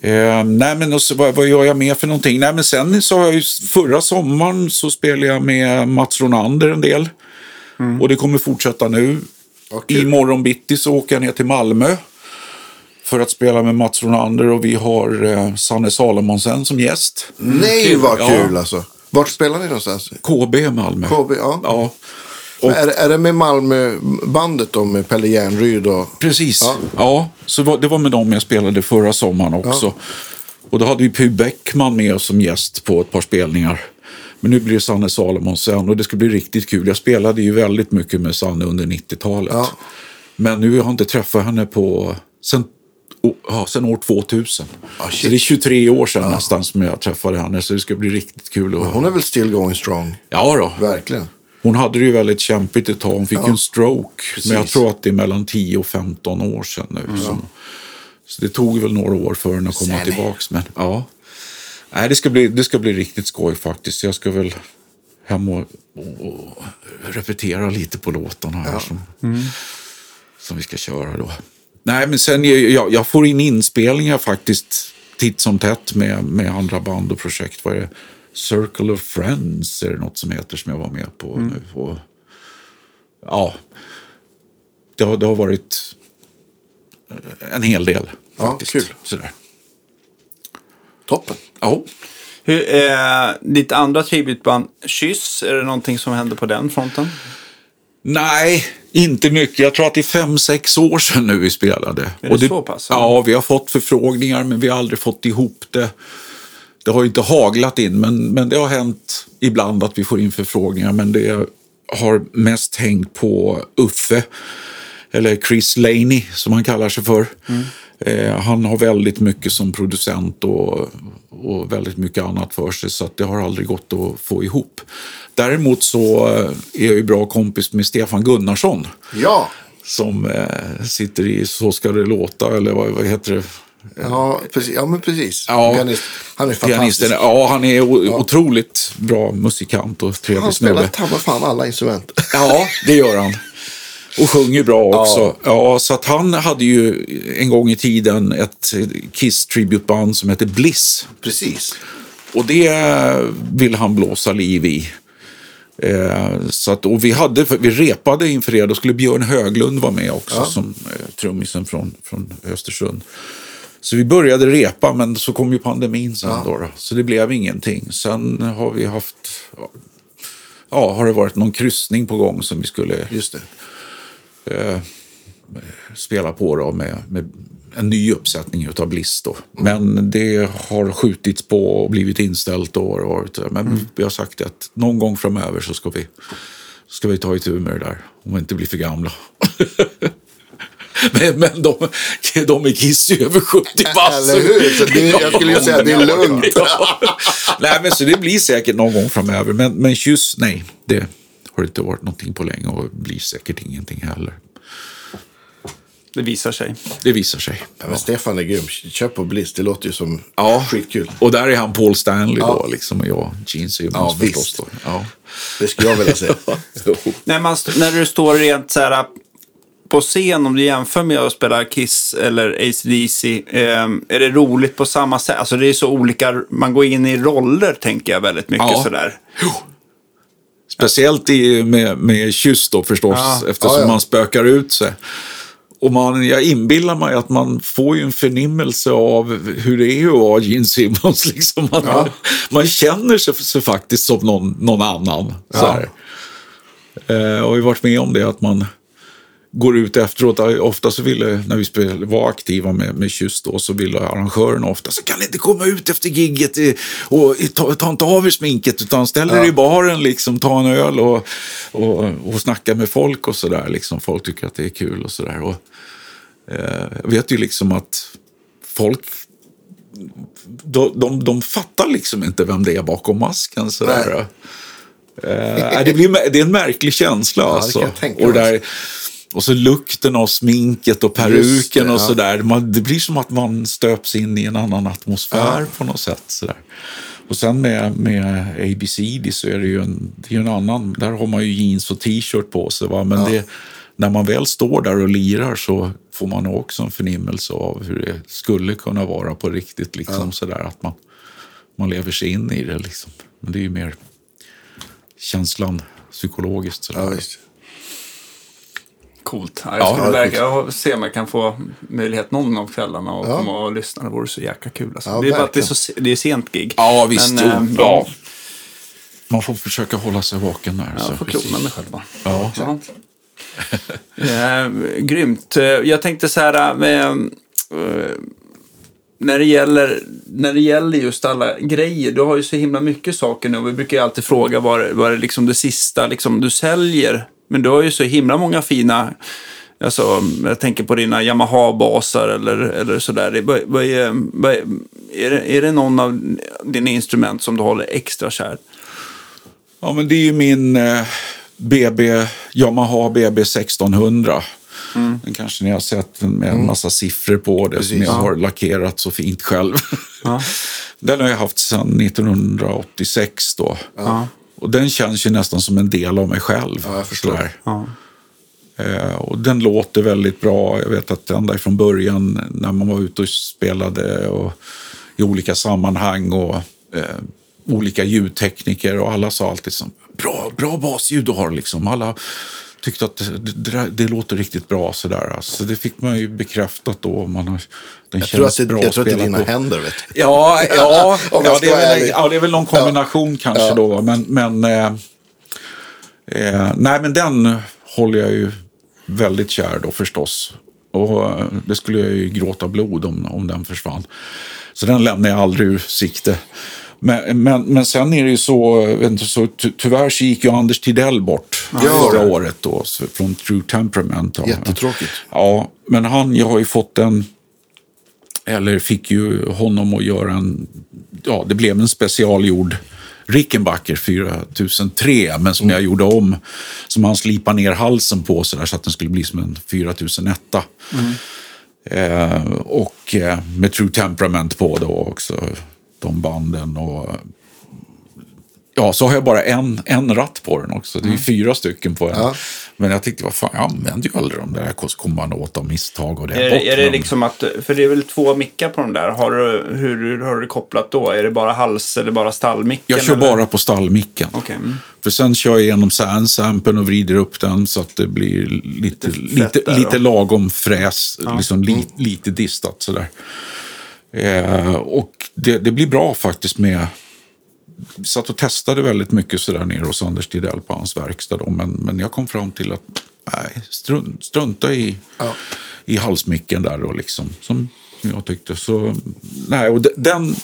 Ehm, nej men och så, vad, vad gör jag mer för någonting? Nej men sen så har jag ju, förra sommaren så spelade jag med Mats Ronander en del. Och det kommer fortsätta nu. Ja, kul. Imorgon bitti så åker jag ner till Malmö. För att spela med Mats Ronander och vi har eh, Sanne Salomonsen som gäst. Nej, Kul. vad Ja. kul alltså. Vart spelar ni någonstans? KB Malmö. KB, ja. Ja. Och, Är, är det med Malmö-bandet då med Pelle Järnryd och... Precis. Ja. Ja, så var, det var med dem jag spelade förra sommaren också. Och då hade vi Py Bäckman med oss som gäst på ett par spelningar. Men nu blir det Sanne Salomonsen och det ska bli riktigt kul. Jag spelade ju väldigt mycket med Sanne under 90-talet. Ja. Men nu har jag inte träffat henne på sen, oh, ja, sen år 2000. Ah, shit. så det är 23 år sedan nästan som jag träffade henne. Så det ska bli riktigt kul. Att, Hon är väl still going strong? Ja då. Verkligen. Hon hade det ju väldigt kämpigt ett tag. Hon fick ju en stroke. Precis. Men jag tror att det är mellan 10 och 15 år sedan nu. Så, så det tog väl några år för henne att komma Sen. tillbaks. Men ja, Nej, det, ska bli, det ska bli riktigt skoj faktiskt. Jag ska väl hem och, och, repetera lite på låtarna här som, som vi ska köra då. Nej, men sen jag, jag får in inspelningar faktiskt titt som tätt med, med andra band och projekt. Vad är det? Circle of Friends är det något som heter som jag var med på nu. Och, ja, det har, det har varit eh, en hel del Ja, faktiskt. kul. Sådär. Toppen. Ja. Hur, eh, ditt andra tributband, Kyss, är det någonting som händer på den fronten? Nej, inte mycket. Jag tror att det är fem, sex år sedan nu vi spelade. Är det så pass? Ja, vi har fått förfrågningar men vi har aldrig fått ihop det. Det har ju inte haglat in, men, men det har hänt ibland att vi får in förfrågningar. Men det har mest hängt på Uffe, eller Chris Laney som han kallar sig för. Eh, han har väldigt mycket som producent och, och väldigt mycket annat för sig så det har aldrig gått att få ihop. Däremot så eh, är jag ju bra kompis med Stefan Gunnarsson Ja, som eh, sitter i Så ska det låta, eller vad, vad heter det? ja, precis. ja men precis. Ja, Pianist. Han är fantastisk. Pianisten. Ja, han är o- otroligt bra musikant och Han trevlig spelar snubbe. ta mig fan alla instrument. Ja, det gör han. Och sjunger bra också. Ja. så att han hade ju en gång i tiden ett Kiss tributeband som hette Bliss. precis. Och det vill han blåsa liv i. Eh, så att, och vi, hade, vi repade inför det, då skulle Björn Höglund vara med också som eh, trummisen från, från Östersund. Så vi började repa, men så kom ju pandemin sen då, då. Så det blev ingenting. Sen har vi haft, ja, ja, har det varit någon kryssning på gång som vi skulle Just det. Spela på då med, med en ny uppsättning av Bliss. Då. Men det har skjutits på och blivit inställt. Och varit, men vi har sagt att någon gång framöver så ska vi, ska vi ta itu med det där. Om vi inte blir för gamla. men men de, de är Kiss ju över 70 bast. Eller hur? Så det- jag skulle ju säga att det är lugnt. Ja. Nej, men så det blir säkert någon gång framöver. Men, men kyss, nej. Det har inte varit någonting på länge och blir säkert ingenting heller. Det visar sig. Det visar sig. Ja, men Stefan är grym. Köp på Bliss. Det låter ju som Ja, skitkul. Och där är han Paul Stanley Ja. då, liksom, och jag, Gene Simmons Ja, förstås. Då. Ja. Det skulle jag vilja säga. När, man, st- när du står rent så här på scen, om du jämför med att spela Kiss eller ACDC, eh, är det roligt på samma sätt? Alltså det är så olika, man går in i roller tänker jag väldigt mycket Ja. sådär. Speciellt i, med, med kyss då förstås, Ja. eftersom Ja, ja. man spökar ut sig. Och man, jag inbillar mig att man får ju en förnimmelse av hur det är att vara Gene Simmons. Liksom. Man, man känner sig, sig faktiskt som någon, någon annan. Så här. Eh, jag har ju varit med om det att man går ut efteråt. Ofta så ville, när vi var aktiva med, med Kyss då, så ville arrangörerna ofta så kan ni inte komma ut efter gigget och ta, ta inte av er sminket utan ställ er i baren, liksom, ta en öl och, och, och snacka med folk och sådär. Liksom. Folk tycker att det är kul och sådär. Och, eh, jag vet ju liksom att folk de, de, de fattar liksom inte vem det är bakom masken. Sådär. Eh, det, blir, det är en märklig känsla. det alltså. och, där, och så lukten av sminket och peruken det, och ja. sådär. Man, det blir som att man stöps in i en annan atmosfär på något sätt. Sådär. Och sen med, med ABCD så är det ju en, det är en annan, där har man ju jeans och t-shirt på sig. Va? Men det, när man väl står där och lirar så får man också en förnimmelse av hur det skulle kunna vara på riktigt. Liksom, sådär, att man, man lever sig in i det. Liksom. Men det är ju mer känslan psykologiskt. Sådär. Ja. Coolt. Ja, jag, Ja, skulle är verkligen, jag ser om jag kan få möjlighet någon av kvällarna att Ja. komma och lyssna. Det vore så jäkla kul. Alltså. Ja, det är bara att det är, verkligen. så, se- det är sent gig. Ja, visst. Men, jo, eh, ja. Man får försöka hålla sig vaken där. Jag så får klona mig själv bara. Ja. Ja. Eh, grymt. Eh, Jag tänkte så här, med, eh, när, det gäller, när det gäller just alla grejer, du har ju så himla mycket saker nu. Vi brukar ju alltid fråga vad, vad är liksom det sista liksom, du säljer. Men du har ju så himla många fina, alltså, jag tänker på dina Yamaha-basar eller, eller sådär. Vad, är, är, det, är det någon av dina instrument som du håller extra kär? Ja, men det är ju min eh, BB, Yamaha BB 1600. Den kanske ni har sett med en massa siffror på det som jag har lackerat så fint själv. den har jag haft sedan 1986 då. Och den känns ju nästan som en del av mig själv. Ja, jag förstår. sådär. Eh, och den låter väldigt bra. Jag vet att ända från början när man var ute och spelade och i olika sammanhang och eh, olika ljudtekniker och alla sa alltid som bra, bra basljud du har liksom. Alla tyckte att det, det, det låter riktigt bra sådär. Alltså, det fick man ju bekräftat då. Man har, den Jag tror att det, bra jag tror att det är dina på. händer. Vet du. Ja, ja, ja, det är väl, ja, det är väl någon kombination kanske Ja. då. Men, men, eh, eh, nej, men den håller jag ju väldigt kär då förstås. Och eh, det skulle jag ju gråta blod om, om den försvann. Så den lämnar jag aldrig ur sikte. Men, men, men sen är det ju så, inte, så ty, tyvärr så gick ju Anders Tidell bort Ja. förra året då, så- från True Temperament. Jättetråkigt. Ja, men han, jag har ju fått en, eller fick ju honom att göra en, ja det blev en specialgjord Rickenbacker 4003, men som jag gjorde om, som han slipade ner halsen på så, där, så att den skulle bli som en 4001. Eh, och eh, med True Temperament på då också, de banden och Ja, så har jag bara en, en ratt på den också. Det är ju fyra stycken på den. Ja. Men jag tänkte, vad fan, jag använder ju aldrig de där. Kommer man åt av misstag och det Är, är det liksom att, för det är väl två mickar på de där. Har du, hur, har du kopplat då? Är det bara hals eller bara stallmicken? Jag kör eller? bara på stallmicken. Okej. Mm. För sen kör jag igenom sandsampen och vrider upp den så att det blir lite, Lite lite, lite lagom fräs. Liksom li, lite distat sådär. Eh, och det, det blir bra faktiskt med... Vi satt och testade väldigt mycket sådär nere hos Anders Tidell på hans verkstad. Då, men, men jag kom fram till att nej, strunt, strunta i, i halsmicken där då liksom. Som jag tyckte. Så, nej, och de- den,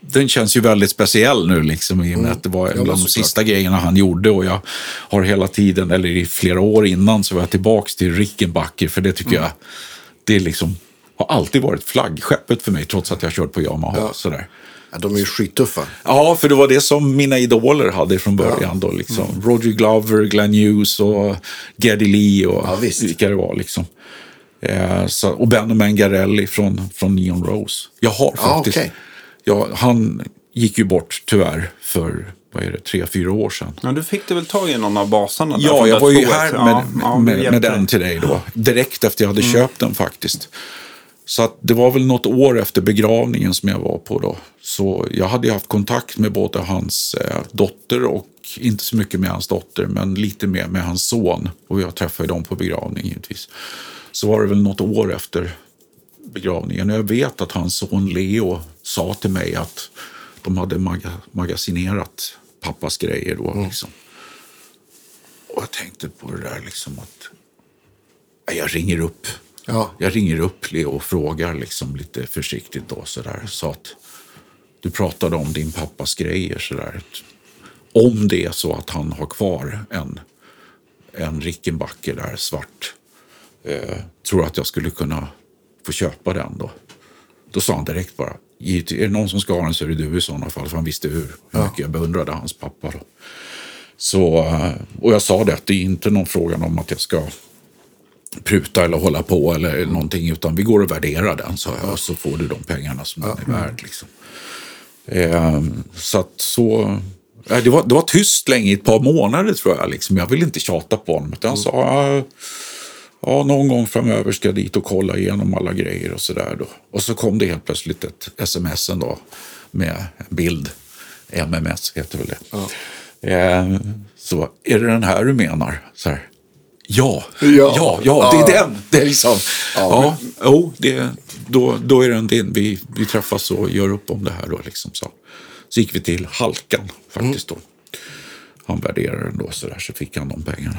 den känns ju väldigt speciell nu liksom i och med att det var en Mm. Ja, av de sista grejerna han gjorde. Och jag har hela tiden, eller i flera år innan, så var jag tillbaks till Rickenbacker. För det tycker Mm. jag, det är liksom, har alltid varit flaggskeppet för mig trots att jag kört på Yamaha. Ja. Sådär. Ja, de är ju skittuffa. Ja, för det var det som mina idoler hade från början. Då, liksom. Roger Glover, Glenn Hughes och Geddy Lee och Ja, visst. vilka det var. Liksom. Eh, så, och Benno Mangarelli från, från Neon Rose. Jag har Ja, faktiskt... okej. ja, han gick ju bort tyvärr för vad är det, tre, fyra år sedan. Ja, du fick du väl tag i någon av basarna? där Ja, jag var ju här Ja, med, ja, med, med, hjälpte den till dig då. Direkt efter jag hade köpt den faktiskt. Så att det var väl något år efter begravningen som jag var på då. Så jag hade haft kontakt med både hans eh, dotter och inte så mycket med hans dotter, men lite mer med hans son. Och jag träffade dem på begravningen givetvis. Så var det väl något år efter begravningen. Jag vet att hans son Leo sa till mig att de hade maga magasinerat pappas grejer då. Liksom. Och jag tänkte på det där liksom att jag ringer upp. Ja. Jag ringer upp Leo och frågar liksom lite försiktigt då sådär. Så att du pratade om din pappas grejer sådär. Om det är så att han har kvar en, en Rickenbacker där svart. Eh, tror att jag skulle kunna få köpa den då. Då sa han direkt bara. "Givet- Är det någon som ska ha den så är det du i sådana fall. För han visste hur, hur mycket jag beundrade hans pappa. Då. Så, eh, och jag sa det att det är inte någon fråga om att jag ska pruta eller hålla på eller någonting. Utan vi går och värderar den, sa jag. Så får du de pengarna som den är värd. Liksom. Eh, så att så... eh, Det var, det var tyst länge, i ett par månader tror jag. Liksom. Jag ville inte tjata på honom. Utan jag sa, "Ja, ja, någon gång framöver ska jag dit och kolla igenom alla grejer och sådär. då. Och så kom det helt plötsligt ett sms då med en bild. MMS heter väl det. Eh, så, är det den här du menar? Så här. Ja, ja, Ja. ja, det är den. Det är liksom, ja, jo, det, då, då är den din. Vi, vi träffas och gör upp om det här då. Liksom, så. så gick vi till Halkan faktiskt då. Han värderade den då så där, så fick han de pengarna.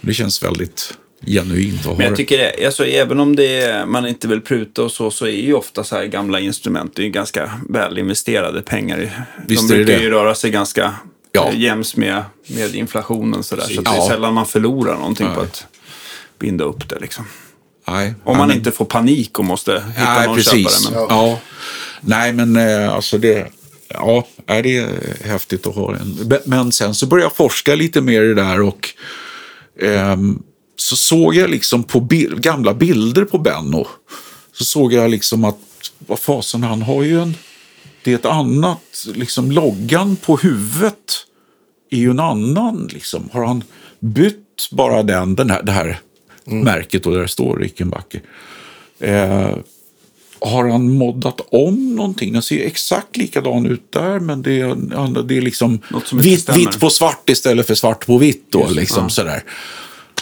Det känns väldigt genuint Men jag tycker det, alltså, även om det är, man inte vill pruta och så, så är ju ofta så här gamla instrument, det är ju ganska väl investerade pengar. Visst De brukar det. ju röra sig ganska Ja. ja. jäms med, med inflationen så, där, så att det är Ja. sällan man förlorar någonting på Nej. att binda upp det. Liksom. Nej, Om man men- inte får panik och måste hitta Nej, någon precis. köpare. Men, Ja. Nej, men eh, alltså det... Ja, nej, det är häftigt att ha. Be- Men sen så började jag forska lite mer i det där och ehm, så såg jag liksom på bil- gamla bilder på Benno. Så såg jag liksom att, vad fasen, han har ju en... Det är ett annat, liksom loggan på huvudet är ju en annan. Liksom. Har han bytt bara den, den här, det här märket och där det står Rickenbacker? Eh, har han moddat om någonting? Den ser exakt likadan ut där, men det är, det är liksom vitt, vitt på svart istället för svart på vitt. Då, Just liksom, ja. sådär.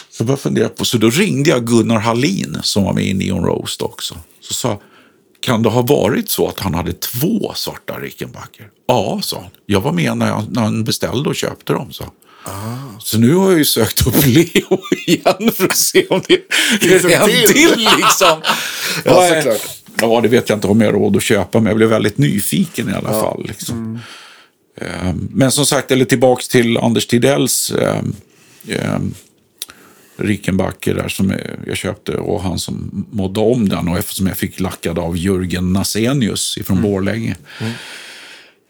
Så jag funderade på, så då ringde jag Gunnar Hallin som var med i Neon Roast också. Så sa kan det ha varit så att han hade två svarta Rickenbacker? Ja, sa han. Jag var med när, jag, när han beställde och köpte dem, så. Så nu har jag ju sökt upp Leo igen för att se om det Finns är en till? till liksom. Ja, såklart. Ja, det vet jag inte om jag har råd att köpa, men jag blev väldigt nyfiken i alla fall. Liksom. Eh, Men som sagt, eller tillbaks till Anders Tidells eh, eh, Rickenbacker där som jag- köpte och han som mådde om den och eftersom jag fick lackad av Jörgen Nasenius från Borlänge.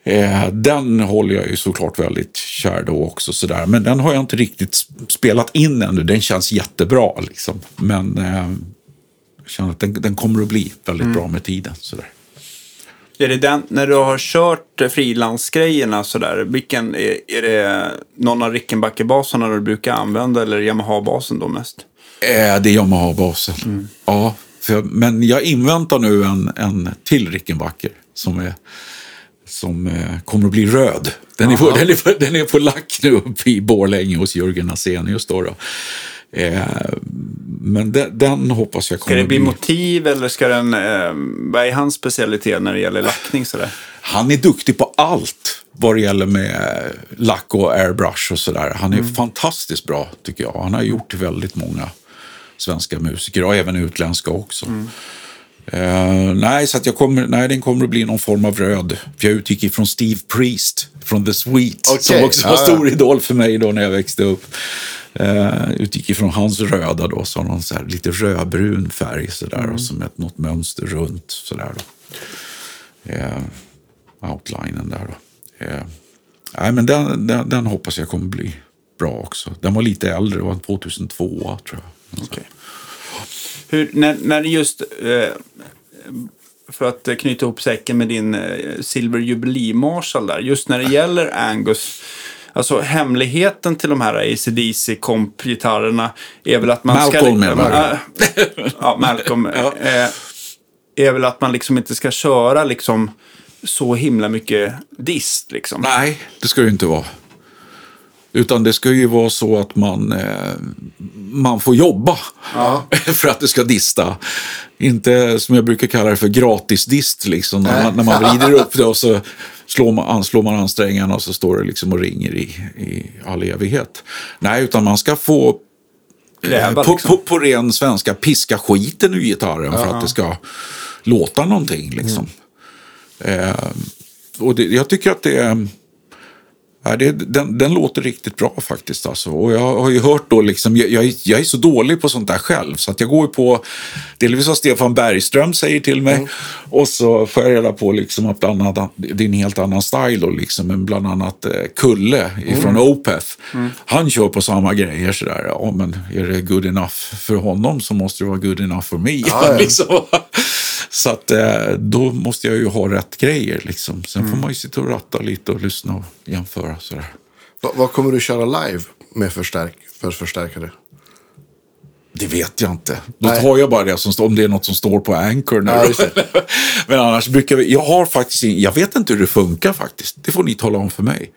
Eh, den håller jag ju såklart väldigt kär då också. Sådär. Men den har jag inte riktigt spelat in ännu. Den känns jättebra. Liksom. Men eh, jag känner att den, den kommer att bli väldigt bra med tiden. Sådär. Är det den, när du har kört frilansgrejerna sådär, vilken, är, är det någon av Rickenbacker-basarna du brukar använda eller Yamaha-basen då mest? Eh, det är Yamaha-basen. Ja, för, men jag inväntar nu en, en till Rickenbacker som, är, som eh, kommer att bli röd. Den är, på, den, är på, den är på lack nu uppe i Borlänge hos Jörgen Asenius. Då, då. Eh, men den, den hoppas jag Ska kommer det bli motiv eller ska den, eh, vad är hans specialitet när det gäller lackning sådär? Han är duktig på allt vad det gäller med lack och airbrush och sådär. Han är fantastiskt bra tycker jag. Han har gjort väldigt många svenska musiker och även utländska också. Eh, nej, så att jag kommer, nej, den kommer att bli någon form av röd. För jag utgick ifrån Steve Priest från The Sweet. Okej, Som också var ja, ja. stor idol för mig då när jag växte upp. Uh, utgick ifrån hans röda då, så har någon så här lite rödbrun färg sådär. Och som ett, något mönster runt sådär. Då. Eh, outlinen där då. Eh, nej, men den, den, den hoppas jag kommer bli bra också. Den var lite äldre, det var en 2002 tror jag. Hur, när, när det just... Eh, för att knyta ihop säcken med din eh, Silver Jubilee Marshall där. Just när det gäller Angus. Alltså hemligheten till de här ACDC komp-gitarrerna är väl att man Malcolm ska... menar Äh, ja, Malcolm. eh, är väl att man liksom inte ska köra liksom så himla mycket dist liksom. Nej, det ska det ju inte vara. Utan det ska ju vara så att man, eh, man får jobba för att det ska dista. Inte som jag brukar kalla det för gratisdist, liksom, när, man, när man vrider upp det och så slår man, anslår man ansträngarna och så står det liksom och ringer i, i all evighet. Nej, utan man ska få Kräva, eh, på, liksom. på, på ren svenska piska skiten ur gitarren för att det ska låta någonting. Liksom. Eh, och det, jag tycker att det är... Ja, det, den, den låter riktigt bra faktiskt. Alltså. Och jag har ju hört då, liksom, jag, jag, är- jag är så dålig på sånt där själv. Så att jag går ju på delvis vad Stefan Bergström säger till mig. Och så får jag reda på liksom att bland annat, det är en helt annan style. Då, liksom, men bland annat eh, Kulle från Opeth. Han kör på samma grejer. Sådär. Ja, men är det good enough för honom så måste det vara good enough for me. ja. liksom. Så att eh, då måste jag ju ha rätt grejer. Liksom. Sen får man ju sitta och ratta lite och lyssna och jämföra. Sådär. Va- Vad kommer du köra live med förstärk för förstärkare? Det vet jag inte. Då Nej. tar jag bara det som står, om det är något som står på Anchor. Nu. Ja. Men annars brukar vi, jag har faktiskt, in- jag vet inte hur det funkar faktiskt. Det får ni tala om för mig.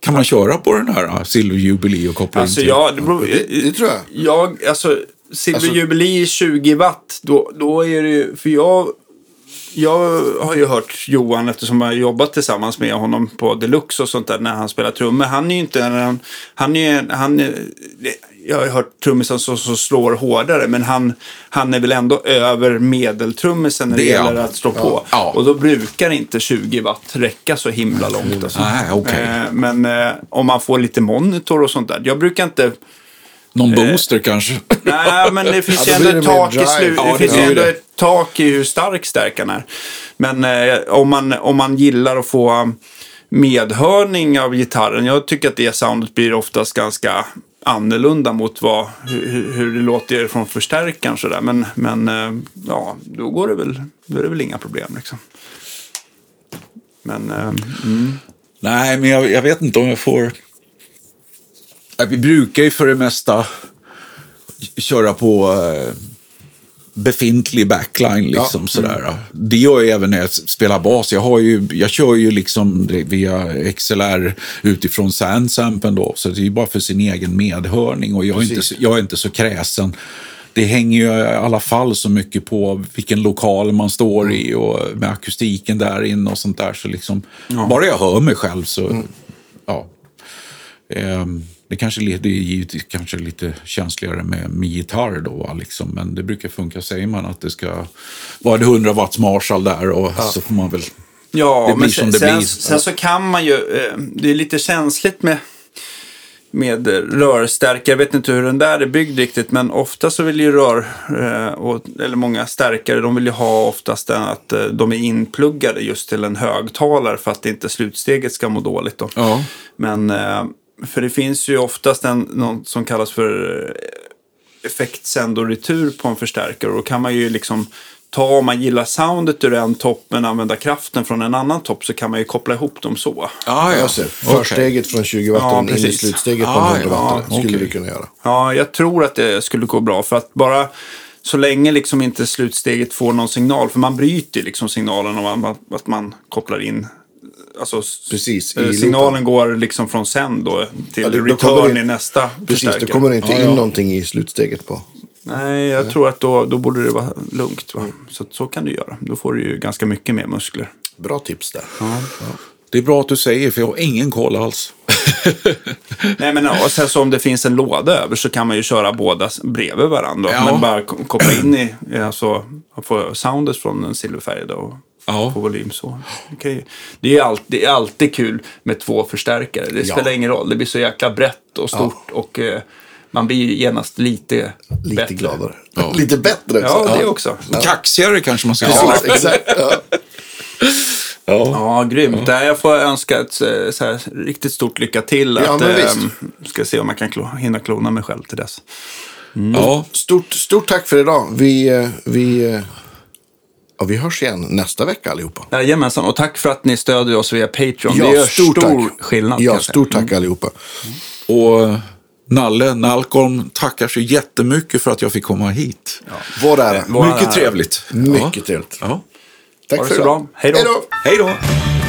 Kan man köra på den här Silver Jubilee och koppla Alltså in till? ja, det, beror, Det- det tror jag. Jag, alltså, Silver Alltså- Jubilee 20 watt, då, då är det ju, för jag, jag har ju hört Johan eftersom jag har jobbat tillsammans med honom på Deluxe och sånt där när han spelar trummor. Han är ju inte, han, han är, han är, jag har hört trummisen som, som slår hårdare, men han, han är väl ändå över medeltrummisen när det, Det gäller att slå på. Ja. Och då brukar inte 20 watt räcka så himla långt. Alltså. Okej. Eh, Men eh, om man får lite monitor och sånt där. Jag brukar inte... Någon booster kanske? Nej, men det finns ju då ändå ett tak i drive. slut. Ja, det det finns ju blir ändå det. ett tak i hur stark stärkaren är. Men eh, om, man, om man gillar att få medhörning av gitarren. Jag tycker att det soundet blir oftast ganska annorlunda mot vad, hur, hur- hur det låter från förstärkaren. Sådär. Men, men eh, ja, då går det väl, då är det väl inga problem. Liksom. Men eh, mm. Nej, men jag, jag vet inte om jag får... Ja, Vi brukar ju för det mesta köra på eh, befintlig backline. Liksom, sådär. Det gör jag även när jag spelar bas. Jag, har ju, jag kör ju liksom via XLR utifrån Sandsampen då. Så det är ju bara för sin egen medhörning. Och jag är, inte, jag är inte så kräsen. Det hänger ju i alla fall så mycket på vilken lokal man står i och med akustiken där inne och sånt där. Så liksom, Bara jag hör mig själv så, ja. Ehm, det kanske det är givetvis kanske lite känsligare med, med gitarr då, liksom. men det brukar funka. Säger man att det ska vara det 100 watts Marshall där och så får man väl... Ja, Det blir men som sen, det sen, blir. sen så kan man ju, eh, det är lite känsligt med, med rörstärkare. Jag vet inte hur den där är byggd riktigt, men ofta så vill ju rör, eh, eller många stärkare, de vill ju ha oftast att eh, de är inpluggade just till en högtalare för att inte slutsteget ska må dåligt. Då. Ja. Men, för det finns ju oftast en, något som kallas för eh, effektsendoretur på en förstärkare. Och då kan man ju liksom ta, om man gillar soundet ur en topp men använda kraften från en annan topp så kan man ju koppla ihop dem så. Ah, Jag ser. Försteget från 20 watt Ja, in i slutsteget på Ah, 100 watt. ja, skulle okej. du kunna göra. Ja, jag tror att det skulle gå bra för att bara så länge liksom inte slutsteget får någon signal, för man bryter liksom signalen om man, att man kopplar in Alltså, Precis, i eh, loopen. signalen går liksom från sen då till Ja, det- då return det- i nästa Precis, då förstärkare. kommer det inte Ja, in ja. någonting i slutsteget på. Nej, jag tror att då, då borde det vara lugnt. Va? Så, så kan du göra. Då får du ju ganska mycket mer muskler. Bra tips där. Det är bra att du säger, för jag har ingen koll alls. Nej, men och sen så om det finns en låda över så kan man ju köra båda bredvid varandra. Ja. Men bara ko- koppla in i, alltså, få soundet från den silverfärgade och Ja. få volym så. Okej. Det, är alltid, det är alltid kul med två förstärkare. Det Ja. spelar ingen roll. Det blir så jäkla brett och stort och eh, man blir genast lite, Lite bättre. gladare. Ja. Lite bättre också. Ja, det också. Kaxigare kanske man ska säga. Precis, exakt. Ja. Ja. Ja, grymt. Nej, Jag får önska ett eh, så här, riktigt stort lycka till. Ja, Att, men visst. ehm, ska se om jag kan klo- hinna klona mig själv till dess. Ja. Stort, stort tack för idag. Vi, eh, vi, Och vi hörs igen nästa vecka allihopa. Jajamensan, och tack för att ni stödjer oss via Patreon. det gör stort stor tack. skillnad. Ja, stort tack allihopa. Och eh, Nalle Nalkolm tackar så jättemycket för att jag fick komma hit. Vår ära. Mycket trevligt. Mycket trevligt. Ja. Tack Ha det för så idag. bra. Hej då. Hej då!